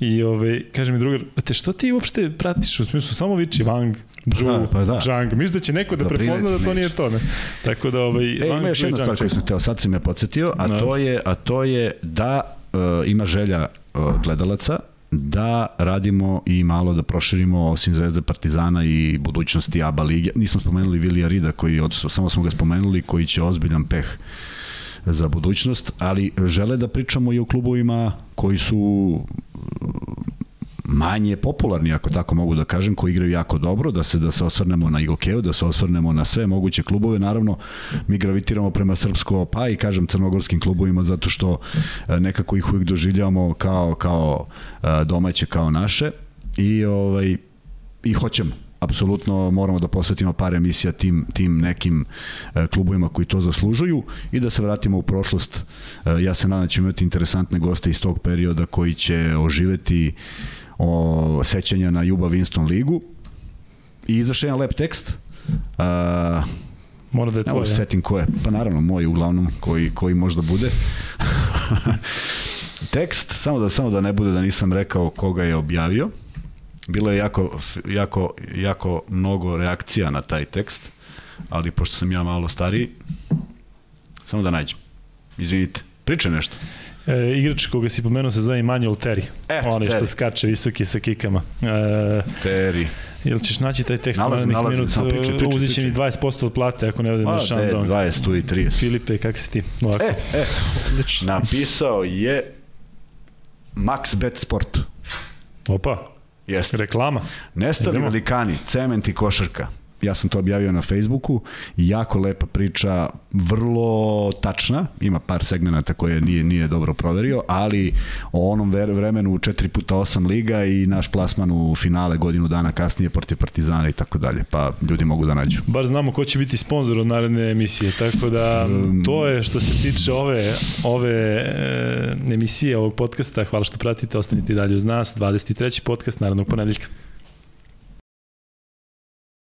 I ove, kaže mi drugar, te što ti uopšte pratiš? U smislu, samo viči Wang, Zhu, Pa, pa da. Zhang. Misliš da će neko da Da prepozna da to nije to, ne? Tako da, ovaj, E, Wang, ima još jedna stvar koju sam teo, sad si me podsjetio, a Da. to je, a to je da uh, ima želja uh, gledalaca da radimo i malo da proširimo osim Zvezde Partizana i budućnosti ABA lige. Nismo spomenuli Vilija Rida koji odsustvo, samo smo ga spomenuli koji će ozbiljan peh za budućnost, ali žele da pričamo i o klubovima koji su manje popularni, ako tako mogu da kažem, koji igraju jako dobro, da se da se osvrnemo na Igokeo, da se osvrnemo na sve moguće klubove. Naravno, mi gravitiramo prema srpsko, pa i kažem crnogorskim klubovima zato što e, nekako ih uvijek doživljavamo kao kao e, domaće, kao naše i ovaj i hoćemo apsolutno moramo da posvetimo par emisija tim, tim nekim e, klubovima koji to zaslužuju i da se vratimo u prošlost. E, ja se nadam da ćemo imati interesantne goste iz tog perioda koji će oživeti o sećanja na Juba Winston ligu i izašao jedan lep tekst a, Mora da je tvoj, ja. setim ko je, pa naravno moj uglavnom koji, koji možda bude. Tekst, samo da samo da ne bude da nisam rekao koga je objavio. Bilo je jako, jako, jako mnogo reakcija na taj tekst, ali pošto sam ja malo stariji, samo da nađem. Izvinite, pričaj nešto. E, igrač koga si pomenuo se zove Emmanuel Terry. Eto, Onaj što Terry. skače visoki sa kikama. E, Teri. Jel ćeš naći taj tekst Nalazim, nalazim, minut? samo pričaj, pričaj, Uzet će mi pričaj. 20% od plate ako ne odem na Shandong. 20, tu i 30. Filipe, kako si ti? Ovako. E, e, napisao je Max Bet Sport. Opa, Jeste. reklama. Nestali Idemo. velikani, cement i košarka. Ja sam to objavio na Facebooku. Jako lepa priča, vrlo tačna. Ima par segmenata koje nije, nije dobro proverio, ali o onom vremenu 4 puta 8 liga i naš plasman u finale godinu dana kasnije protiv Partizana i tako dalje. Pa ljudi mogu da nađu. Bar znamo ko će biti sponsor od naredne emisije, tako da to je što se tiče ove, ove e, emisije, ovog podcasta. Hvala što pratite, ostanite i dalje uz nas. 23. podcast narednog ponedeljka.